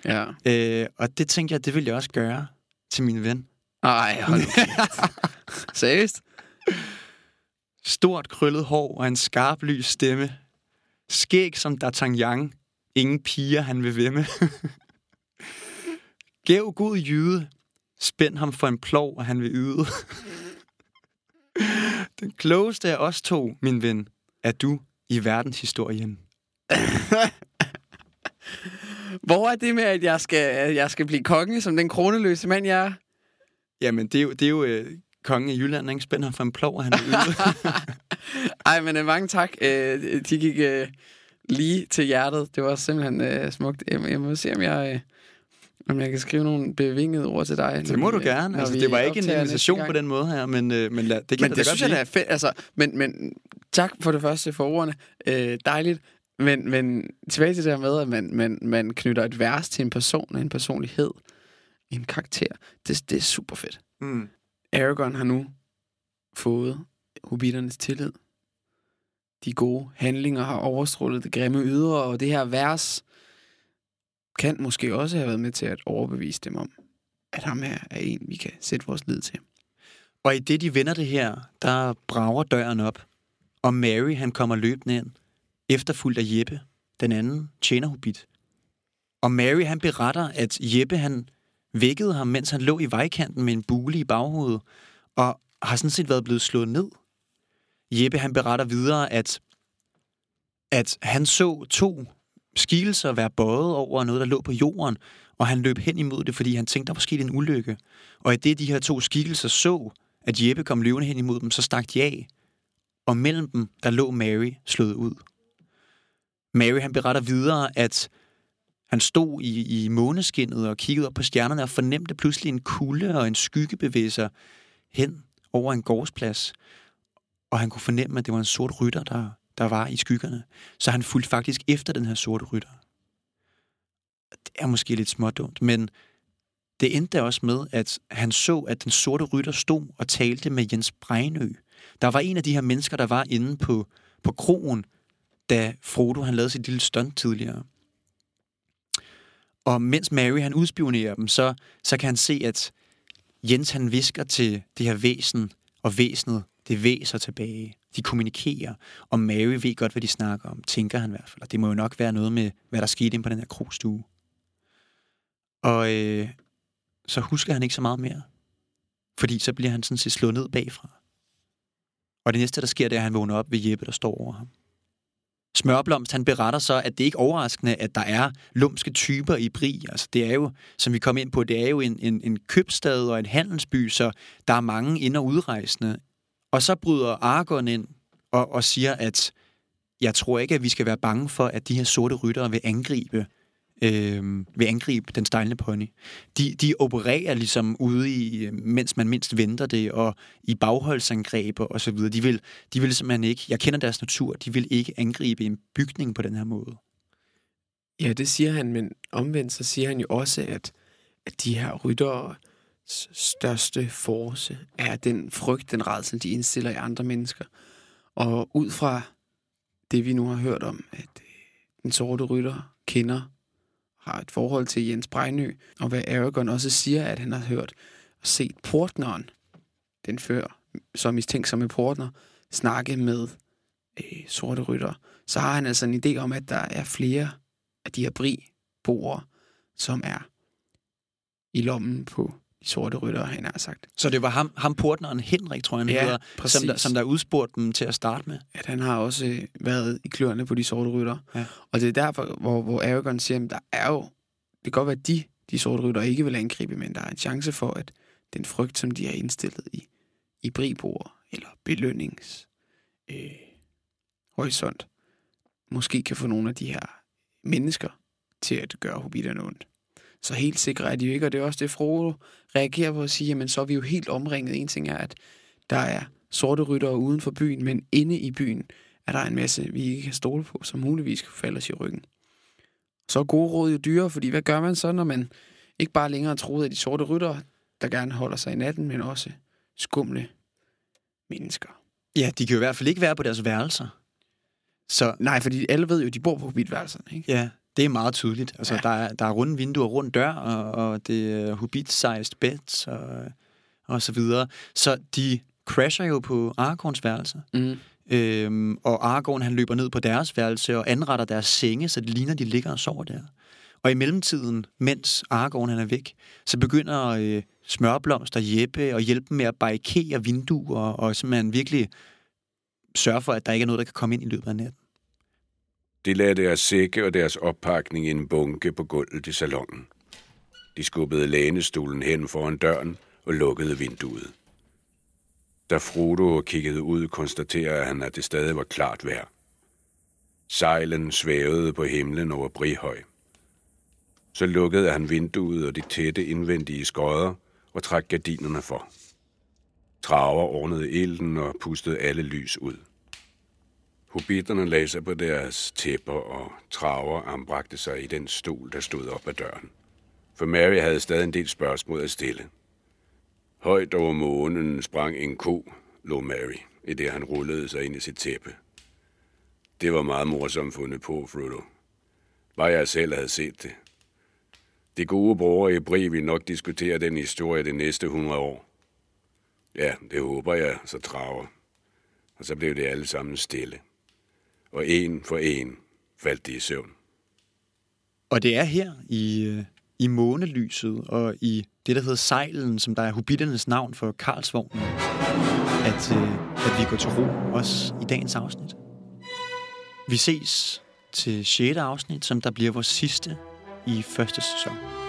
Ja. Øh, og det tænkte jeg, det vil jeg også gøre til min ven. Nej, hold. Seriøst? Stort krøllet hår og en skarp lys stemme. Skæg som D'Artagnan. Ingen piger, han vil vemme. Gæv god jyde. Spænd ham for en plov, og han vil yde. Den klogeste af os to, min ven, er du i verdenshistorien. Hvor er det med, at jeg skal, at jeg skal blive konge, som den kroneløse mand, jeg er? Jamen, det er jo, det er jo øh, kongen af Jylland, ikke? Spænd ham for en plov, han yde. Ej, men øh, mange tak. Øh, de gik øh, lige til hjertet. Det var simpelthen øh, smukt. Jeg, jeg må se, om jeg, øh, om jeg kan skrive nogle bevingede ord til dig. det må du gerne. Altså, det var ikke en invitation på den måde her, men, øh, men lad, det kan Men det godt synes jeg, der er fedt. Altså, men, men tak for det første for ordene. Øh, dejligt. Men, men tilbage til det her med, at man, man, man knytter et vers til en person, en personlighed, en karakter. Det, det er super fedt. Mm. Aragorn har nu fået hobbiternes tillid. De gode handlinger har overstrålet det grimme ydre, og det her vers kan måske også have været med til at overbevise dem om, at ham her er en, vi kan sætte vores lid til. Og i det, de vender det her, der brager døren op. Og Mary, han kommer løbende ind, efterfulgt af Jeppe, den anden tjenerhobbit. Og Mary, han beretter, at Jeppe, han vækkede ham, mens han lå i vejkanten med en bule i baghovedet, og har sådan set været blevet slået ned. Jeppe, han beretter videre, at, at han så to skikkelser være bøjet over noget, der lå på jorden, og han løb hen imod det, fordi han tænkte, der var sket en ulykke. Og i det, de her to skikkelser så, at Jeppe kom løvende hen imod dem, så stak de af. Og mellem dem, der lå Mary slået ud. Mary, han beretter videre, at han stod i, i måneskinnet og kiggede op på stjernerne og fornemte pludselig en kulde og en skygge bevæge sig hen over en gårdsplads. Og han kunne fornemme, at det var en sort rytter, der, der var i skyggerne. Så han fulgte faktisk efter den her sorte rytter. Det er måske lidt smådumt, men det endte da også med, at han så, at den sorte rytter stod og talte med Jens Breinø. Der var en af de her mennesker, der var inde på, på krogen, da Frodo han lavede sit lille stunt tidligere. Og mens Mary han udspionerer dem, så, så kan han se, at Jens han visker til det her væsen, og væsenet, det væser tilbage. De kommunikerer, og Mary ved godt, hvad de snakker om, tænker han i hvert fald. Og det må jo nok være noget med, hvad der skete inde på den her krogstue. Og øh, så husker han ikke så meget mere. Fordi så bliver han sådan set slået ned bagfra. Og det næste, der sker, det er, at han vågner op ved Jeppe, der står over ham. Smørblomst, han beretter så, at det ikke er overraskende, at der er lumske typer i Bri. Altså, det er jo, som vi kom ind på, det er jo en, en, en købstad og en handelsby, så der er mange ind- og udrejsende. Og så bryder Argon ind og, og siger, at jeg tror ikke, at vi skal være bange for, at de her sorte ryttere vil angribe øh, vil angribe den stejlende pony. De, de opererer ligesom ude i, øh, mens man mindst venter det, og i bagholdsangreb og så videre. De vil, de vil simpelthen ikke, jeg kender deres natur, de vil ikke angribe en bygning på den her måde. Ja, det siger han, men omvendt så siger han jo også, at, at de her ryttere, største force er den frygt, den redsel, de indstiller i andre mennesker. Og ud fra det, vi nu har hørt om, at øh, den sorte rytter kender, har et forhold til Jens Brejnø, og hvad Aragorn også siger, at han har hørt og set portneren, den før, som mistænkt en portner, snakke med øh, sorte rytter, så har han altså en idé om, at der er flere af de her bri-boere, som er i lommen på sorte rytter, han har sagt. Så det var ham, ham portneren Henrik, tror jeg, han Ja, hedder, præcis. som der, som der udspurgte dem til at starte med. At han har også øh, været i kløerne på de sorte rytter. Ja. Og det er derfor, hvor, hvor Aragorn siger, at der er jo, det kan godt være, at de, de sorte rytter ikke vil angribe, men der er en chance for, at den frygt, som de har indstillet i, i bribord eller belønnings øh, horisont, måske kan få nogle af de her mennesker til at gøre hobitterne ondt. Så helt sikre er de jo ikke, og det er også det, Frodo reagerer på at sige, jamen så er vi jo helt omringet. En ting er, at der er sorte ryttere uden for byen, men inde i byen er der en masse, vi ikke kan stole på, som muligvis kan falde os i ryggen. Så er gode råd jo dyre, fordi hvad gør man så, når man ikke bare længere troede af de sorte ryttere, der gerne holder sig i natten, men også skumle mennesker. Ja, de kan jo i hvert fald ikke være på deres værelser. Så Nej, fordi alle ved jo, at de bor på hobitværelserne, ikke? ja, det er meget tydeligt. Altså, Ja. der, er, der er runde vinduer, rund dør, og, og det er hobbit-sized beds, og, og så videre. Så de crasher jo på Aragorns værelse. Mm. Øhm, og Aragorn, han løber ned på deres værelse og anretter deres senge, så det ligner, de ligger og sover der. Og i mellemtiden, mens Aragorn han er væk, så begynder øh, smørblomster Jeppe og hjælpe med at barrikere vinduer, og simpelthen virkelig sørge for, at der ikke er noget, der kan komme ind i løbet af natten. De lagde deres sække og deres oppakning i en bunke på gulvet i salongen. De skubbede lænestolen hen foran døren og lukkede vinduet. Da Frodo kiggede ud, konstaterede han, at det stadig var klart vejr. Sejlen svævede på himlen over Brihøj. Så lukkede han vinduet og de tætte indvendige skodder og trak gardinerne for. Traver ordnede ilden og pustede alle lys ud. Hobitterne lagde sig på deres tæpper, og Traver anbragte sig i den stol, der stod op ad døren. For Mary havde stadig en del spørgsmål at stille. Højt over månen sprang en ko, lå Mary, i det han rullede sig ind i sit tæppe. Det var meget morsomt fundet på, Frodo. Bare jeg selv havde set det. De gode bror i Bri vil nok diskutere den historie de næste 100 år. Ja, det håber jeg, så traver. Og så blev det alle sammen stille. Og en for en faldt de i søvn. Og det er her i, øh, i månelyset og i det, der hedder sejlen, som der er hobitternes navn for Karlsvognen, at, øh, at vi går til ro også i dagens afsnit. Vi ses til 6. afsnit, som der bliver vores sidste i første sæson.